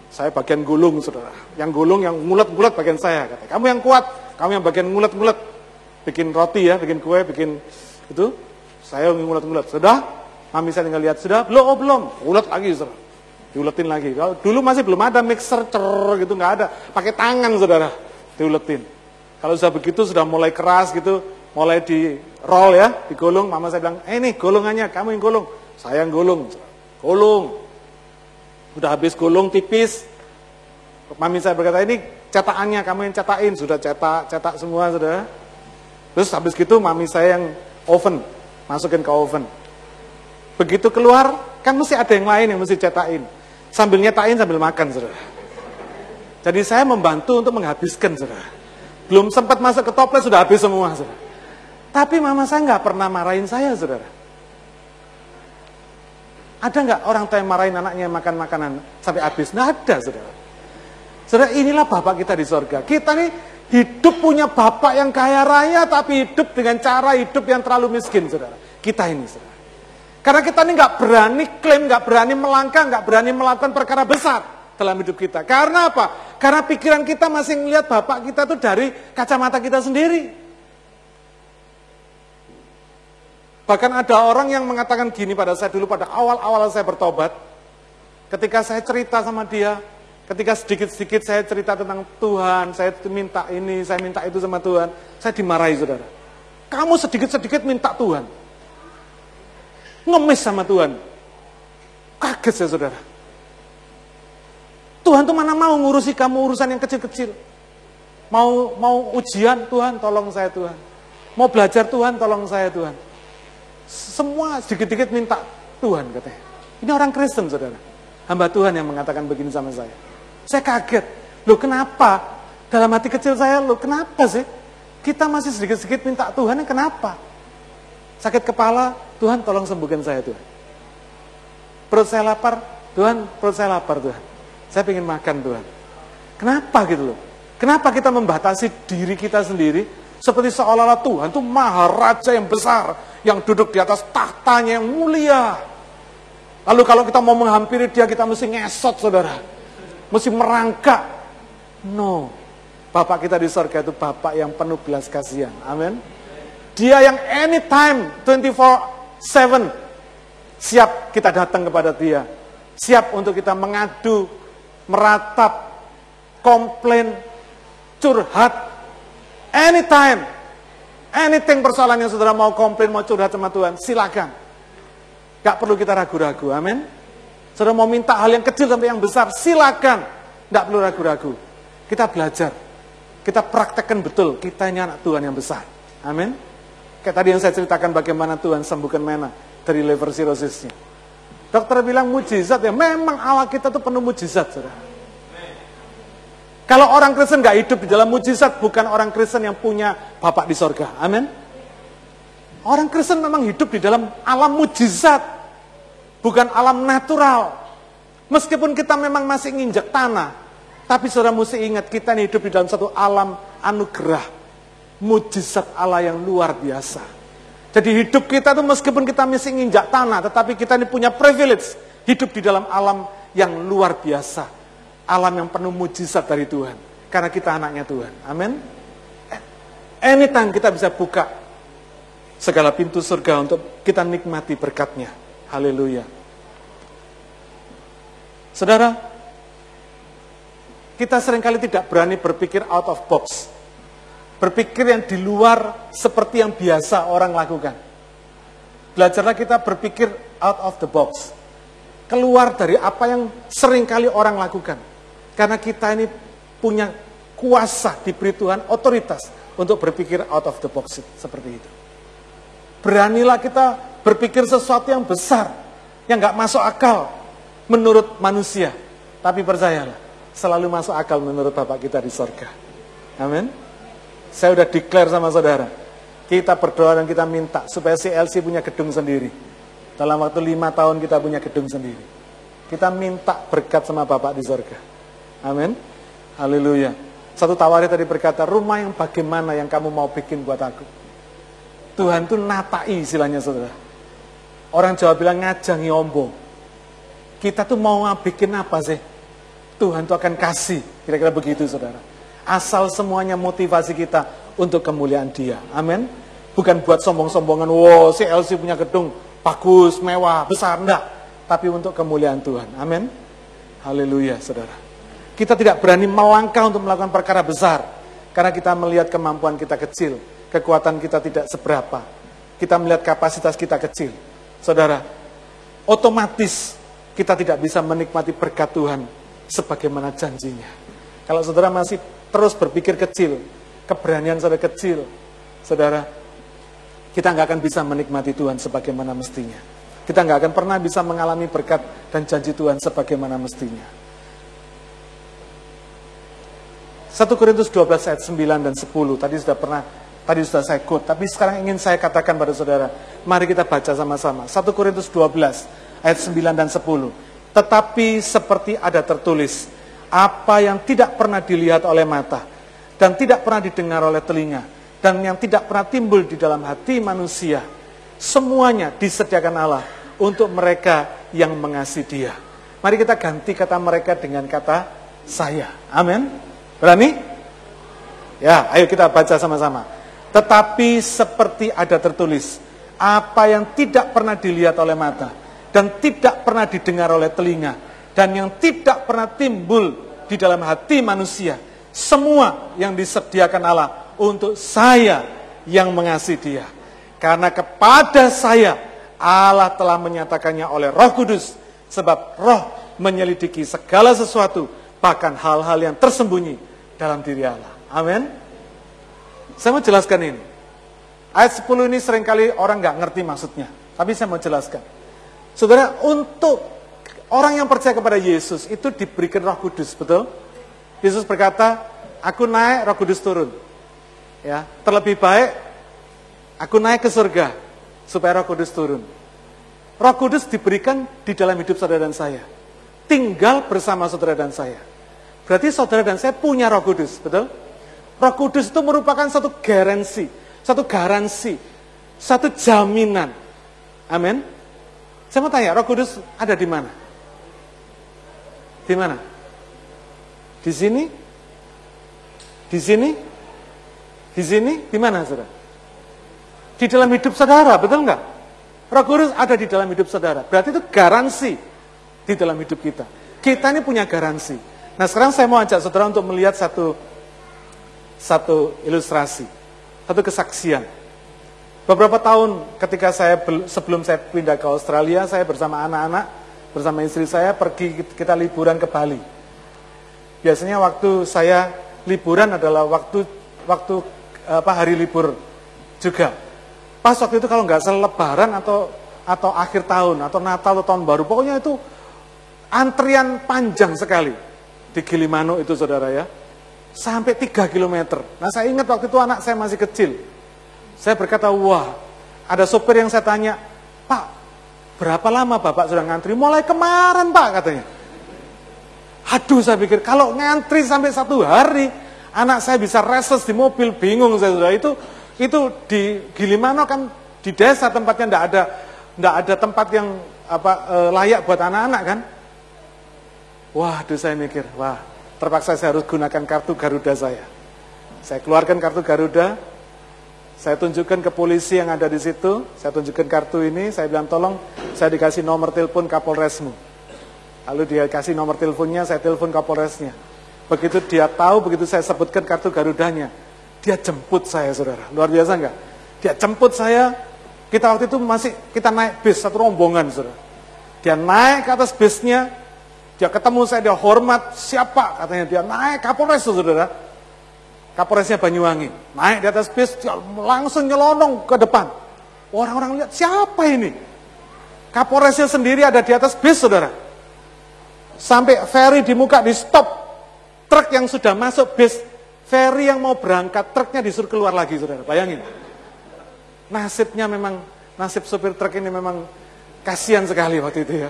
Saya bagian gulung, saudara. Yang gulung, yang ngulet-ngulet bagian saya. Kata, kamu yang kuat, kamu yang bagian ngulet-ngulet. Bikin roti ya, bikin kue, bikin itu. Saya ngulet-ngulet. Sudah? Mami saya tinggal lihat, sudah? Belum, oh belum. Ulet lagi, saudara. Diuletin lagi. Kalau dulu masih belum ada mixer, cer gitu, nggak ada. Pakai tangan, saudara. Diuletin. Kalau sudah begitu, sudah mulai keras gitu, mulai di roll ya, digulung. Mama saya bilang, eh nih golongannya, kamu yang gulung. Saya yang gulung. Gulung, Udah habis gulung tipis. Mami saya berkata, ini cetakannya kamu yang cetakin. Sudah cetak, cetak semua sudah. Terus habis gitu mami saya yang oven. Masukin ke oven. Begitu keluar, kan mesti ada yang lain yang mesti cetakin. Sambil nyetakin sambil makan, saudara. Jadi saya membantu untuk menghabiskan, saudara. Belum sempat masuk ke toples, sudah habis semua, saudara. Tapi mama saya nggak pernah marahin saya, saudara. Ada nggak orang tua yang marahin anaknya makan makanan sampai habis? Nggak ada, saudara. Saudara, inilah Bapak kita di sorga. Kita nih hidup punya Bapak yang kaya raya, tapi hidup dengan cara hidup yang terlalu miskin, saudara. Kita ini, saudara. Karena kita ini nggak berani klaim, nggak berani melangkah, nggak berani melakukan perkara besar dalam hidup kita. Karena apa? Karena pikiran kita masih melihat Bapak kita tuh dari kacamata kita sendiri. Bahkan ada orang yang mengatakan gini pada saya dulu pada awal-awal saya bertobat. Ketika saya cerita sama dia, ketika sedikit-sedikit saya cerita tentang Tuhan, saya minta ini, saya minta itu sama Tuhan, saya dimarahi saudara. Kamu sedikit-sedikit minta Tuhan. Ngemis sama Tuhan. Kaget saya saudara. Tuhan tuh mana mau ngurusi kamu urusan yang kecil-kecil. Mau mau ujian Tuhan, tolong saya Tuhan. Mau belajar Tuhan, tolong saya Tuhan. Semua sedikit-sedikit minta Tuhan katanya. Ini orang Kristen saudara. Hamba Tuhan yang mengatakan begini sama saya. Saya kaget. Loh kenapa? Dalam hati kecil saya, loh kenapa sih? Kita masih sedikit-sedikit minta Tuhan, kenapa? Sakit kepala, Tuhan tolong sembuhkan saya Tuhan. Perut saya lapar, Tuhan perut saya lapar Tuhan. Saya ingin makan Tuhan. Kenapa gitu loh? Kenapa kita membatasi diri kita sendiri seperti seolah-olah Tuhan itu maharaja yang besar, yang duduk di atas tahtanya yang mulia. Lalu kalau kita mau menghampiri dia, kita mesti ngesot, saudara. Mesti merangkak. No. Bapak kita di sorga itu Bapak yang penuh belas kasihan. Amin. Dia yang anytime, 24-7, siap kita datang kepada dia, siap untuk kita mengadu, meratap, komplain, curhat, anytime, anything persoalan yang saudara mau komplain, mau curhat sama Tuhan, silakan. Gak perlu kita ragu-ragu, amin. Saudara mau minta hal yang kecil sampai yang besar, silakan. Gak perlu ragu-ragu. Kita belajar, kita praktekkan betul, kita ini anak Tuhan yang besar. Amin. Kayak tadi yang saya ceritakan bagaimana Tuhan sembuhkan Mena dari liver cirrhosisnya. Dokter bilang mujizat ya, memang Allah kita tuh penuh mujizat, saudara. Kalau orang Kristen nggak hidup di dalam mujizat, bukan orang Kristen yang punya Bapak di sorga. Amin. Orang Kristen memang hidup di dalam alam mujizat, bukan alam natural. Meskipun kita memang masih nginjek tanah, tapi saudara mesti ingat kita ini hidup di dalam satu alam anugerah. Mujizat Allah yang luar biasa. Jadi hidup kita tuh meskipun kita masih nginjak tanah, tetapi kita ini punya privilege hidup di dalam alam yang luar biasa alam yang penuh mujizat dari Tuhan. Karena kita anaknya Tuhan. Amin. Anytime kita bisa buka segala pintu surga untuk kita nikmati berkatnya. Haleluya. Saudara, kita sering kali tidak berani berpikir out of box. Berpikir yang di luar seperti yang biasa orang lakukan. Belajarlah kita berpikir out of the box. Keluar dari apa yang sering kali orang lakukan. Karena kita ini punya kuasa diberi Tuhan, otoritas untuk berpikir out of the box seperti itu. Beranilah kita berpikir sesuatu yang besar, yang nggak masuk akal menurut manusia. Tapi percayalah, selalu masuk akal menurut Bapak kita di sorga. Amin. Saya udah declare sama saudara, kita berdoa dan kita minta supaya CLC punya gedung sendiri. Dalam waktu lima tahun kita punya gedung sendiri. Kita minta berkat sama Bapak di sorga. Amin. Haleluya. Satu tawari tadi berkata, rumah yang bagaimana yang kamu mau bikin buat aku? Tuhan tuh natai istilahnya saudara. Orang Jawa bilang ngajangi ombo. Kita tuh mau bikin apa sih? Tuhan tuh akan kasih. Kira-kira begitu saudara. Asal semuanya motivasi kita untuk kemuliaan dia. Amin. Bukan buat sombong-sombongan, wow si Elsie punya gedung bagus, mewah, besar. Enggak. Tapi untuk kemuliaan Tuhan. Amin. Haleluya saudara. Kita tidak berani melangkah untuk melakukan perkara besar. Karena kita melihat kemampuan kita kecil. Kekuatan kita tidak seberapa. Kita melihat kapasitas kita kecil. Saudara, otomatis kita tidak bisa menikmati berkat Tuhan sebagaimana janjinya. Kalau saudara masih terus berpikir kecil, keberanian saudara kecil, saudara, kita nggak akan bisa menikmati Tuhan sebagaimana mestinya. Kita nggak akan pernah bisa mengalami berkat dan janji Tuhan sebagaimana mestinya. 1 Korintus 12 ayat 9 dan 10 tadi sudah pernah tadi sudah saya quote. Tapi sekarang ingin saya katakan pada saudara mari kita baca sama-sama. 1 Korintus 12 ayat 9 dan 10 tetapi seperti ada tertulis apa yang tidak pernah dilihat oleh mata dan tidak pernah didengar oleh telinga dan yang tidak pernah timbul di dalam hati manusia semuanya disediakan Allah untuk mereka yang mengasihi dia. Mari kita ganti kata mereka dengan kata saya. Amin Berani? Ya, ayo kita baca sama-sama. Tetapi seperti ada tertulis, apa yang tidak pernah dilihat oleh mata, dan tidak pernah didengar oleh telinga, dan yang tidak pernah timbul di dalam hati manusia, semua yang disediakan Allah untuk saya yang mengasihi dia. Karena kepada saya Allah telah menyatakannya oleh roh kudus, sebab roh menyelidiki segala sesuatu, bahkan hal-hal yang tersembunyi dalam diri Allah. Amin. Saya mau jelaskan ini. Ayat 10 ini sering kali orang nggak ngerti maksudnya. Tapi saya mau jelaskan. Saudara, untuk orang yang percaya kepada Yesus itu diberikan roh kudus, betul? Yesus berkata, aku naik, roh kudus turun. Ya, terlebih baik, aku naik ke surga, supaya roh kudus turun. Roh kudus diberikan di dalam hidup saudara dan saya. Tinggal bersama saudara dan saya. Berarti saudara dan saya punya roh kudus, betul? Roh kudus itu merupakan satu garansi, satu garansi, satu jaminan. Amin. Saya mau tanya, roh kudus ada di mana? Di mana? Di sini? Di sini? Di sini? Di mana saudara? Di dalam hidup saudara, betul nggak? Roh Kudus ada di dalam hidup saudara. Berarti itu garansi di dalam hidup kita. Kita ini punya garansi. Nah sekarang saya mau ajak saudara untuk melihat satu satu ilustrasi, satu kesaksian. Beberapa tahun ketika saya sebelum saya pindah ke Australia, saya bersama anak-anak, bersama istri saya pergi kita liburan ke Bali. Biasanya waktu saya liburan adalah waktu waktu apa hari libur juga. Pas waktu itu kalau nggak selebaran atau atau akhir tahun atau Natal atau tahun baru, pokoknya itu antrian panjang sekali di Gilimano itu saudara ya. Sampai 3 km. Nah saya ingat waktu itu anak saya masih kecil. Saya berkata, wah ada sopir yang saya tanya, Pak berapa lama Bapak sudah ngantri? Mulai kemarin Pak katanya. Aduh saya pikir kalau ngantri sampai satu hari, anak saya bisa reses di mobil, bingung saya sudah itu itu di Gilimano kan di desa tempatnya tidak ada tidak ada tempat yang apa e, layak buat anak-anak kan. Wah, Waduh saya mikir, wah terpaksa saya harus gunakan kartu Garuda saya. Saya keluarkan kartu Garuda, saya tunjukkan ke polisi yang ada di situ, saya tunjukkan kartu ini, saya bilang tolong saya dikasih nomor telepon Kapolresmu. Lalu dia kasih nomor teleponnya, saya telepon Kapolresnya. Begitu dia tahu, begitu saya sebutkan kartu Garudanya, dia jemput saya saudara. Luar biasa enggak? Dia jemput saya, kita waktu itu masih, kita naik bis, satu rombongan saudara. Dia naik ke atas bisnya, dia ketemu saya, dia hormat, siapa? Katanya dia naik Kapolres saudara. Kapolresnya Banyuwangi. Naik di atas bis, dia langsung nyelonong ke depan. Orang-orang lihat, siapa ini? Kapolresnya sendiri ada di atas bis saudara. Sampai ferry di muka di stop. Truk yang sudah masuk bis, ferry yang mau berangkat, truknya disuruh keluar lagi saudara. Bayangin. Nasibnya memang, nasib sopir truk ini memang kasihan sekali waktu itu ya.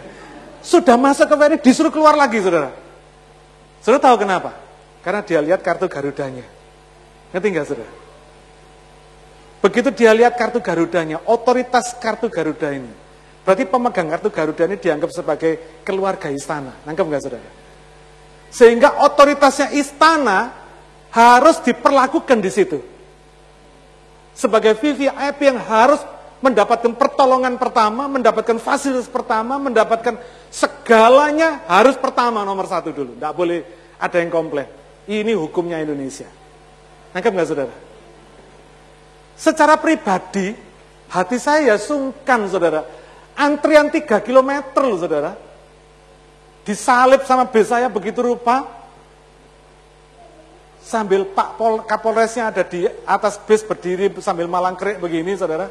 Sudah masuk ke ferry disuruh keluar lagi saudara. Saudara tahu kenapa? Karena dia lihat kartu Garudanya. Ngerti nggak saudara? Begitu dia lihat kartu Garudanya, otoritas kartu Garuda ini. Berarti pemegang kartu Garuda ini dianggap sebagai keluarga istana. Nangkep nggak saudara? Sehingga otoritasnya istana harus diperlakukan di situ. Sebagai VVIP yang harus mendapatkan pertolongan pertama, mendapatkan fasilitas pertama, mendapatkan segalanya harus pertama nomor satu dulu. Tidak boleh ada yang komplain. Ini hukumnya Indonesia. Nangkep nggak saudara? Secara pribadi, hati saya sungkan saudara. Antrian 3 km loh saudara. Disalib sama bis saya begitu rupa. Sambil Pak Pol, Kapolresnya ada di atas bis berdiri sambil malang kerik begini saudara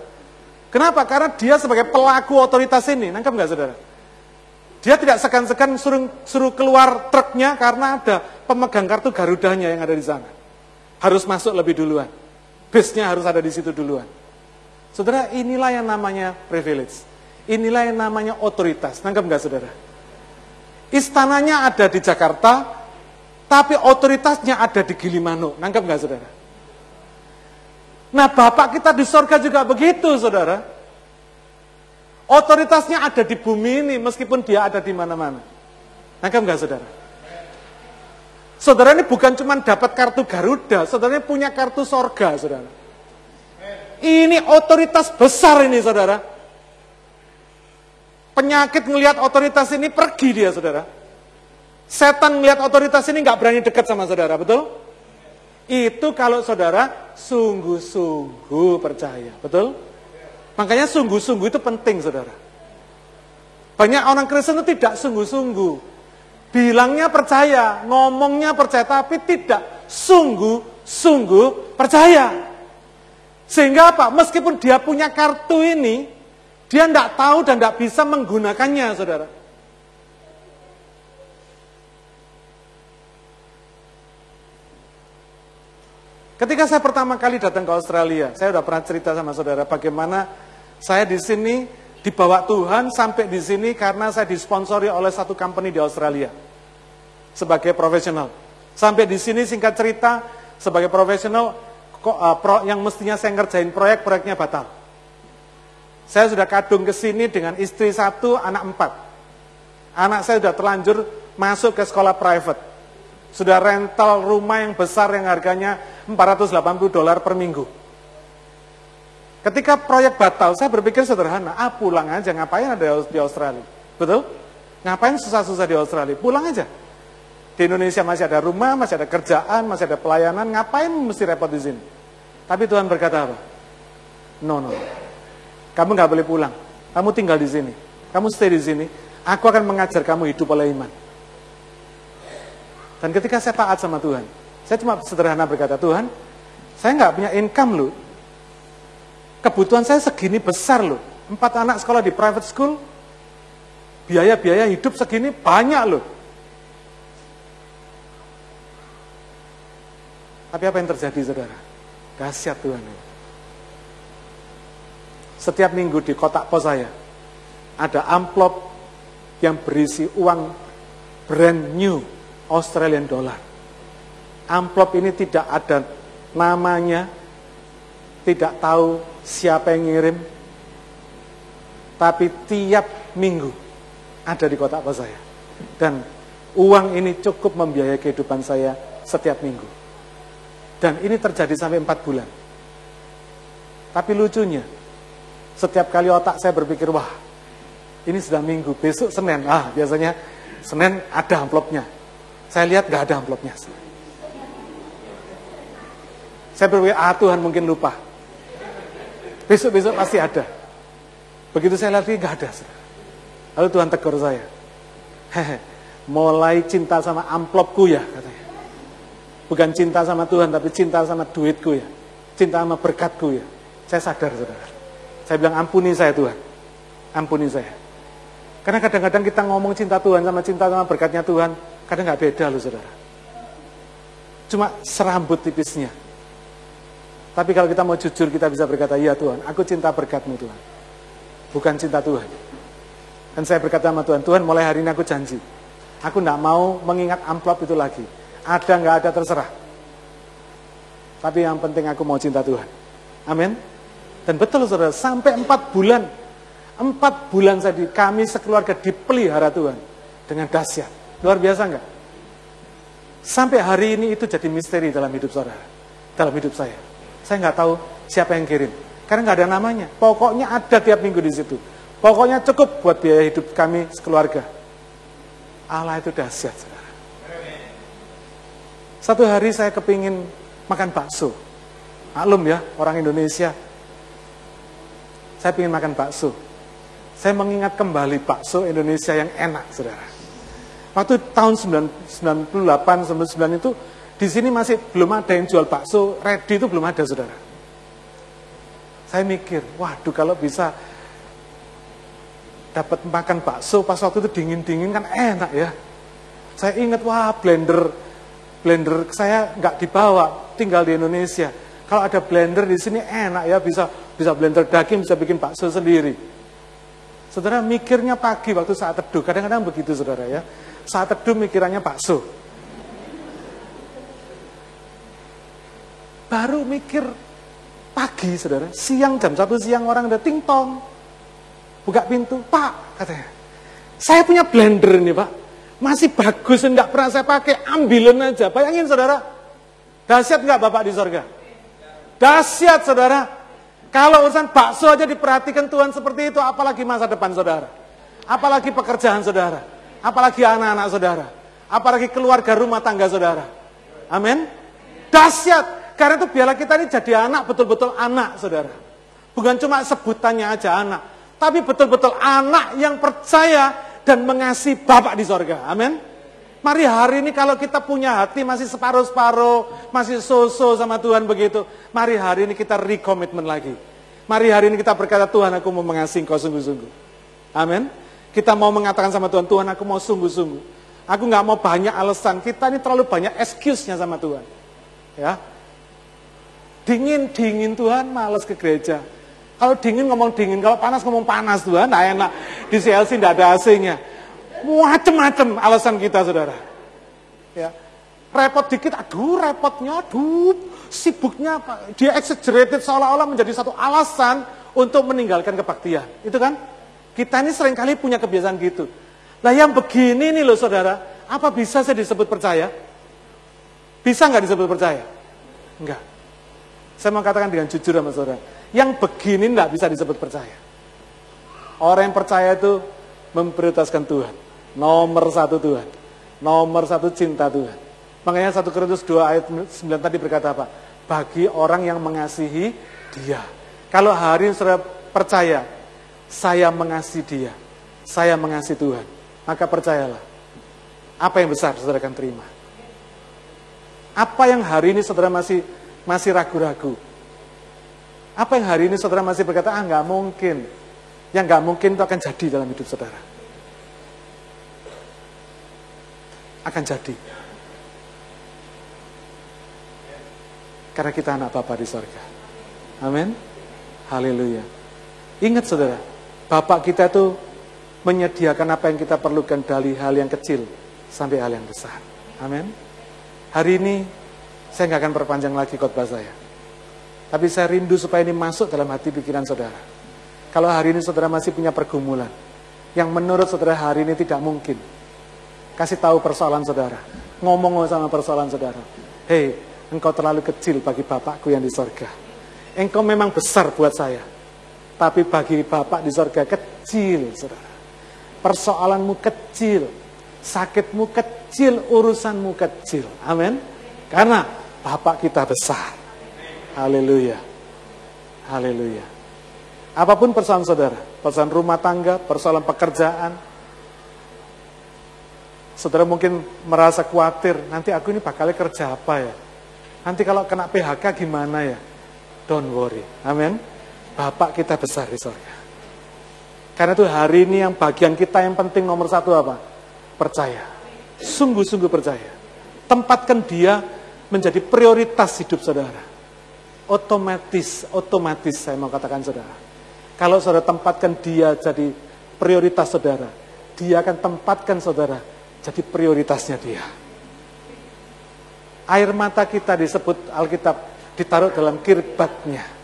Kenapa? Karena dia sebagai pelaku otoritas ini, nangkep nggak saudara? Dia tidak segan-segan suruh, suruh keluar truknya karena ada pemegang kartu Garudanya yang ada di sana. Harus masuk lebih duluan. Bisnya harus ada di situ duluan. Saudara, inilah yang namanya privilege. Inilah yang namanya otoritas. Nangkep nggak saudara? Istananya ada di Jakarta, tapi otoritasnya ada di Gilimano. Nangkep nggak saudara? Nah Bapak kita di sorga juga begitu saudara. Otoritasnya ada di bumi ini meskipun dia ada di mana-mana. Nangkep nggak saudara? Saudara ini bukan cuma dapat kartu Garuda, saudara ini punya kartu sorga saudara. Ini otoritas besar ini saudara. Penyakit ngelihat otoritas ini pergi dia saudara. Setan ngelihat otoritas ini nggak berani dekat sama saudara, betul? Itu kalau saudara sungguh-sungguh percaya, betul? Makanya sungguh-sungguh itu penting saudara. Banyak orang Kristen itu tidak sungguh-sungguh. Bilangnya percaya, ngomongnya percaya, tapi tidak sungguh-sungguh percaya. Sehingga apa? Meskipun dia punya kartu ini, dia tidak tahu dan tidak bisa menggunakannya, saudara. Ketika saya pertama kali datang ke Australia, saya sudah pernah cerita sama saudara bagaimana saya di sini dibawa Tuhan sampai di sini karena saya disponsori oleh satu company di Australia sebagai profesional. Sampai di sini singkat cerita sebagai profesional uh, yang mestinya saya ngerjain proyek, proyeknya batal. Saya sudah kadung ke sini dengan istri satu, anak empat. Anak saya sudah terlanjur masuk ke sekolah private sudah rental rumah yang besar yang harganya 480 dolar per minggu. Ketika proyek batal, saya berpikir sederhana, ah pulang aja, ngapain ada di Australia? Betul? Ngapain susah-susah di Australia? Pulang aja. Di Indonesia masih ada rumah, masih ada kerjaan, masih ada pelayanan, ngapain mesti repot di sini? Tapi Tuhan berkata apa? No, no. Kamu nggak boleh pulang. Kamu tinggal di sini. Kamu stay di sini. Aku akan mengajar kamu hidup oleh iman. Dan ketika saya taat sama Tuhan, saya cuma sederhana berkata, Tuhan, saya nggak punya income loh, Kebutuhan saya segini besar loh. Empat anak sekolah di private school, biaya-biaya hidup segini banyak loh. Tapi apa yang terjadi saudara? Dahsyat Tuhan. Setiap minggu di kotak pos saya, ada amplop yang berisi uang brand new Australian dollar. Amplop ini tidak ada namanya, tidak tahu siapa yang ngirim, tapi tiap minggu ada di kotak saya. Dan uang ini cukup membiayai kehidupan saya setiap minggu. Dan ini terjadi sampai empat bulan. Tapi lucunya, setiap kali otak saya berpikir, wah ini sudah minggu, besok Senin. Ah, biasanya Senin ada amplopnya. Saya lihat gak ada amplopnya. Saya berpikir, ah Tuhan mungkin lupa. Besok-besok pasti ada. Begitu saya lihat, nggak ada. Lalu Tuhan tegur saya. Hehe, mulai cinta sama amplopku ya, katanya. Bukan cinta sama Tuhan, tapi cinta sama duitku ya. Cinta sama berkatku ya. Saya sadar, saudara. Saya bilang, ampuni saya Tuhan. Ampuni saya. Karena kadang-kadang kita ngomong cinta Tuhan sama cinta sama berkatnya Tuhan, kadang nggak beda loh saudara. Cuma serambut tipisnya. Tapi kalau kita mau jujur, kita bisa berkata, ya Tuhan, aku cinta berkatmu Tuhan. Bukan cinta Tuhan. Dan saya berkata sama Tuhan, Tuhan mulai hari ini aku janji. Aku tidak mau mengingat amplop itu lagi. Ada nggak ada terserah. Tapi yang penting aku mau cinta Tuhan. Amin. Dan betul saudara, sampai empat bulan. Empat bulan saya di, kami sekeluarga dipelihara Tuhan. Dengan dahsyat. Luar biasa nggak? Sampai hari ini itu jadi misteri dalam hidup saudara. Dalam hidup saya. Saya nggak tahu siapa yang kirim. Karena nggak ada namanya. Pokoknya ada tiap minggu di situ. Pokoknya cukup buat biaya hidup kami sekeluarga. Allah itu dahsyat, saudara. Satu hari saya kepingin makan bakso. Maklum ya, orang Indonesia. Saya ingin makan bakso. Saya mengingat kembali bakso Indonesia yang enak, saudara. Waktu tahun 98, 99 itu di sini masih belum ada yang jual bakso ready itu belum ada saudara. Saya mikir, waduh kalau bisa dapat makan bakso pas waktu itu dingin-dingin kan enak ya. Saya ingat wah blender blender saya nggak dibawa, tinggal di Indonesia. Kalau ada blender di sini enak ya bisa bisa blender daging bisa bikin bakso sendiri. Saudara mikirnya pagi waktu saat teduh, kadang-kadang begitu saudara ya. Saat teduh mikirannya bakso. Baru mikir pagi, saudara. Siang jam satu siang orang udah ting tong. Buka pintu, Pak, katanya. Saya punya blender nih, Pak. Masih bagus, enggak pernah saya pakai. Ambilin aja. Bayangin, saudara. Dahsyat enggak Bapak di sorga? Dahsyat, saudara. Kalau urusan bakso aja diperhatikan Tuhan seperti itu, apalagi masa depan saudara. Apalagi pekerjaan saudara. Apalagi anak-anak saudara. Apalagi keluarga rumah tangga saudara. Amin. Dahsyat. Karena itu biarlah kita ini jadi anak, betul-betul anak, saudara. Bukan cuma sebutannya aja anak. Tapi betul-betul anak yang percaya dan mengasihi Bapak di sorga. Amin. Mari hari ini kalau kita punya hati masih separuh-separuh, masih so-so sama Tuhan begitu. Mari hari ini kita rekomitmen lagi. Mari hari ini kita berkata, Tuhan aku mau mengasihi engkau sungguh-sungguh. Amin. Kita mau mengatakan sama Tuhan, Tuhan aku mau sungguh-sungguh. Aku nggak mau banyak alasan. Kita ini terlalu banyak excuse-nya sama Tuhan. Ya, Dingin, dingin Tuhan, males ke gereja. Kalau dingin ngomong dingin, kalau panas ngomong panas Tuhan, nah enak. Di CLC tidak ada AC-nya. Macem-macem alasan kita saudara. Ya. Repot dikit, aduh repotnya, aduh sibuknya, dia exaggerated seolah-olah menjadi satu alasan untuk meninggalkan kebaktian. Itu kan? Kita ini sering kali punya kebiasaan gitu. Lah yang begini nih loh saudara, apa bisa saya disebut percaya? Bisa nggak disebut percaya? Enggak. Saya mau katakan dengan jujur sama saudara. Yang begini tidak bisa disebut percaya. Orang yang percaya itu memprioritaskan Tuhan. Nomor satu Tuhan. Nomor satu cinta Tuhan. Makanya satu Korintus 2 ayat 9 tadi berkata apa? Bagi orang yang mengasihi dia. Kalau hari ini saudara percaya, saya mengasihi dia. Saya mengasihi Tuhan. Maka percayalah. Apa yang besar saudara akan terima? Apa yang hari ini saudara masih masih ragu-ragu? Apa yang hari ini saudara masih berkata, ah nggak mungkin. Yang nggak mungkin itu akan jadi dalam hidup saudara. Akan jadi. Karena kita anak Bapa di sorga. Amin. Haleluya. Ingat saudara, Bapak kita itu menyediakan apa yang kita perlukan dari hal yang kecil sampai hal yang besar. Amin. Hari ini saya nggak akan perpanjang lagi khotbah saya. Tapi saya rindu supaya ini masuk dalam hati pikiran saudara. Kalau hari ini saudara masih punya pergumulan, yang menurut saudara hari ini tidak mungkin, kasih tahu persoalan saudara. Ngomong sama persoalan saudara. Hei, engkau terlalu kecil bagi Bapakku yang di sorga. Engkau memang besar buat saya. Tapi bagi Bapak di sorga kecil, saudara. Persoalanmu kecil. Sakitmu kecil, urusanmu kecil. Amin. Karena Bapak kita besar. Haleluya. Haleluya. Apa pun persoalan saudara, persoalan rumah tangga, persoalan pekerjaan, saudara mungkin merasa khawatir, nanti aku ini bakalnya kerja apa ya? Nanti kalau kena PHK gimana ya? Don't worry. Amin. Bapak kita besar di surga. Karena itu hari ini yang bagian kita yang penting nomor satu apa? Percaya. Sungguh-sungguh percaya. Tempatkan dia menjadi prioritas hidup saudara. Otomatis, otomatis saya mau katakan saudara. Kalau saudara tempatkan dia jadi prioritas saudara, dia akan tempatkan saudara jadi prioritasnya dia. Air mata kita disebut Alkitab ditaruh dalam kirbatnya.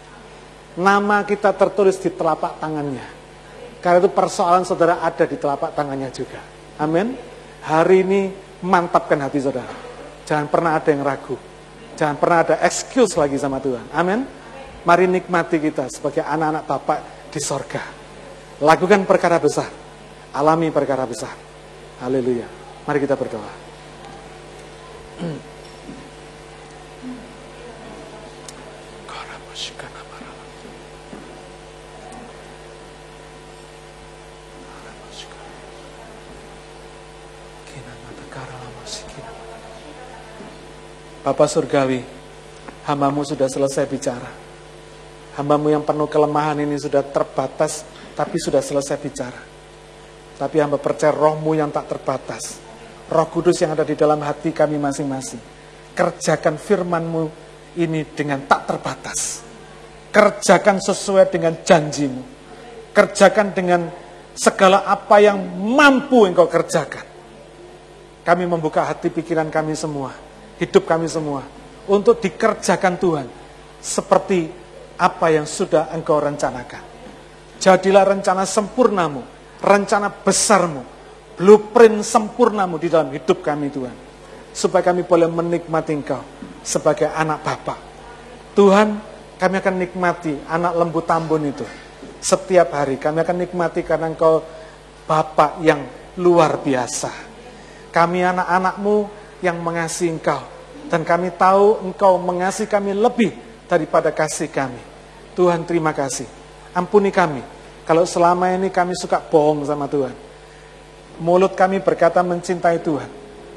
Nama kita tertulis di telapak tangannya. Karena itu persoalan saudara ada di telapak tangannya juga. Amin. Hari ini mantapkan hati saudara. Jangan pernah ada yang ragu. Jangan pernah ada excuse lagi sama Tuhan. Amin. Mari nikmati kita sebagai anak-anak Bapak di sorga. Lakukan perkara besar. Alami perkara besar. Haleluya. Mari kita berdoa. Bapak Surgawi, hambamu sudah selesai bicara. Hambamu yang penuh kelemahan ini sudah terbatas, tapi sudah selesai bicara. Tapi hamba percaya rohmu yang tak terbatas. Roh kudus yang ada di dalam hati kami masing-masing. Kerjakan firmanmu ini dengan tak terbatas. Kerjakan sesuai dengan janjimu. Kerjakan dengan segala apa yang mampu engkau kerjakan. Kami membuka hati pikiran kami semua hidup kami semua untuk dikerjakan Tuhan seperti apa yang sudah engkau rencanakan. Jadilah rencana sempurnamu, rencana besarmu, blueprint sempurnamu di dalam hidup kami Tuhan. Supaya kami boleh menikmati engkau sebagai anak Bapa. Tuhan, kami akan nikmati anak lembu tambun itu. Setiap hari kami akan nikmati karena engkau Bapak yang luar biasa. Kami anak-anakmu yang mengasihi engkau. Dan kami tahu engkau mengasihi kami lebih daripada kasih kami. Tuhan terima kasih. Ampuni kami. Kalau selama ini kami suka bohong sama Tuhan. Mulut kami berkata mencintai Tuhan.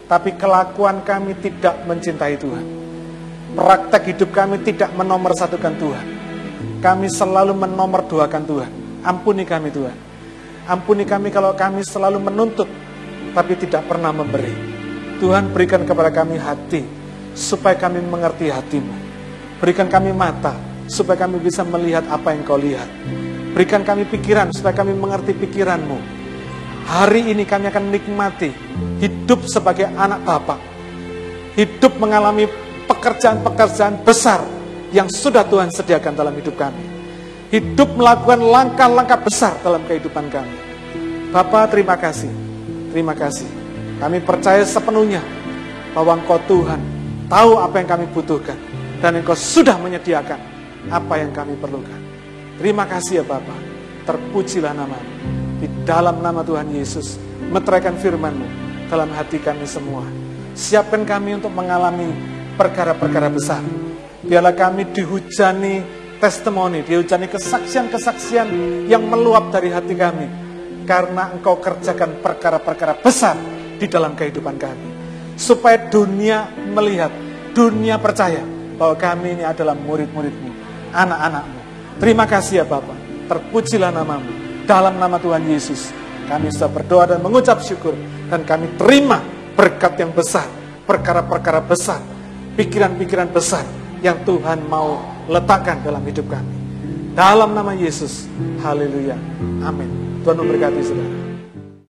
Tapi kelakuan kami tidak mencintai Tuhan. Praktek hidup kami tidak menomorsatukan Tuhan. Kami selalu menomorduakan Tuhan. Ampuni kami Tuhan. Ampuni kami kalau kami selalu menuntut, tapi tidak pernah memberi. Tuhan berikan kepada kami hati, supaya kami mengerti hatimu. Berikan kami mata, supaya kami bisa melihat apa yang kau lihat. Berikan kami pikiran, supaya kami mengerti pikiranmu. Hari ini kami akan nikmati hidup sebagai anak Bapak. Hidup mengalami pekerjaan-pekerjaan besar yang sudah Tuhan sediakan dalam hidup kami. Hidup melakukan langkah-langkah besar dalam kehidupan kami. Bapak terima kasih. Terima kasih. Kami percaya sepenuhnya bahwa Engkau Tuhan tahu apa yang kami butuhkan dan Engkau sudah menyediakan apa yang kami perlukan. Terima kasih ya Bapak. Terpujilah namamu. Di dalam nama Tuhan Yesus, meteraikan firman-Mu dalam hati kami semua. Siapkan kami untuk mengalami perkara-perkara besar. Biarlah kami dihujani testimoni, dihujani kesaksian-kesaksian yang meluap dari hati kami. Karena engkau kerjakan perkara-perkara besar di dalam kehidupan kami. Supaya dunia melihat, dunia percaya bahwa kami ini adalah murid-muridmu, anak-anakmu. Terima kasih ya Bapak, terpujilah namamu. Dalam nama Tuhan Yesus, kami sudah berdoa dan mengucap syukur. Dan kami terima berkat yang besar, perkara-perkara besar, pikiran-pikiran besar yang Tuhan mau letakkan dalam hidup kami. Dalam nama Yesus, haleluya, amin. Tuhan memberkati saudara.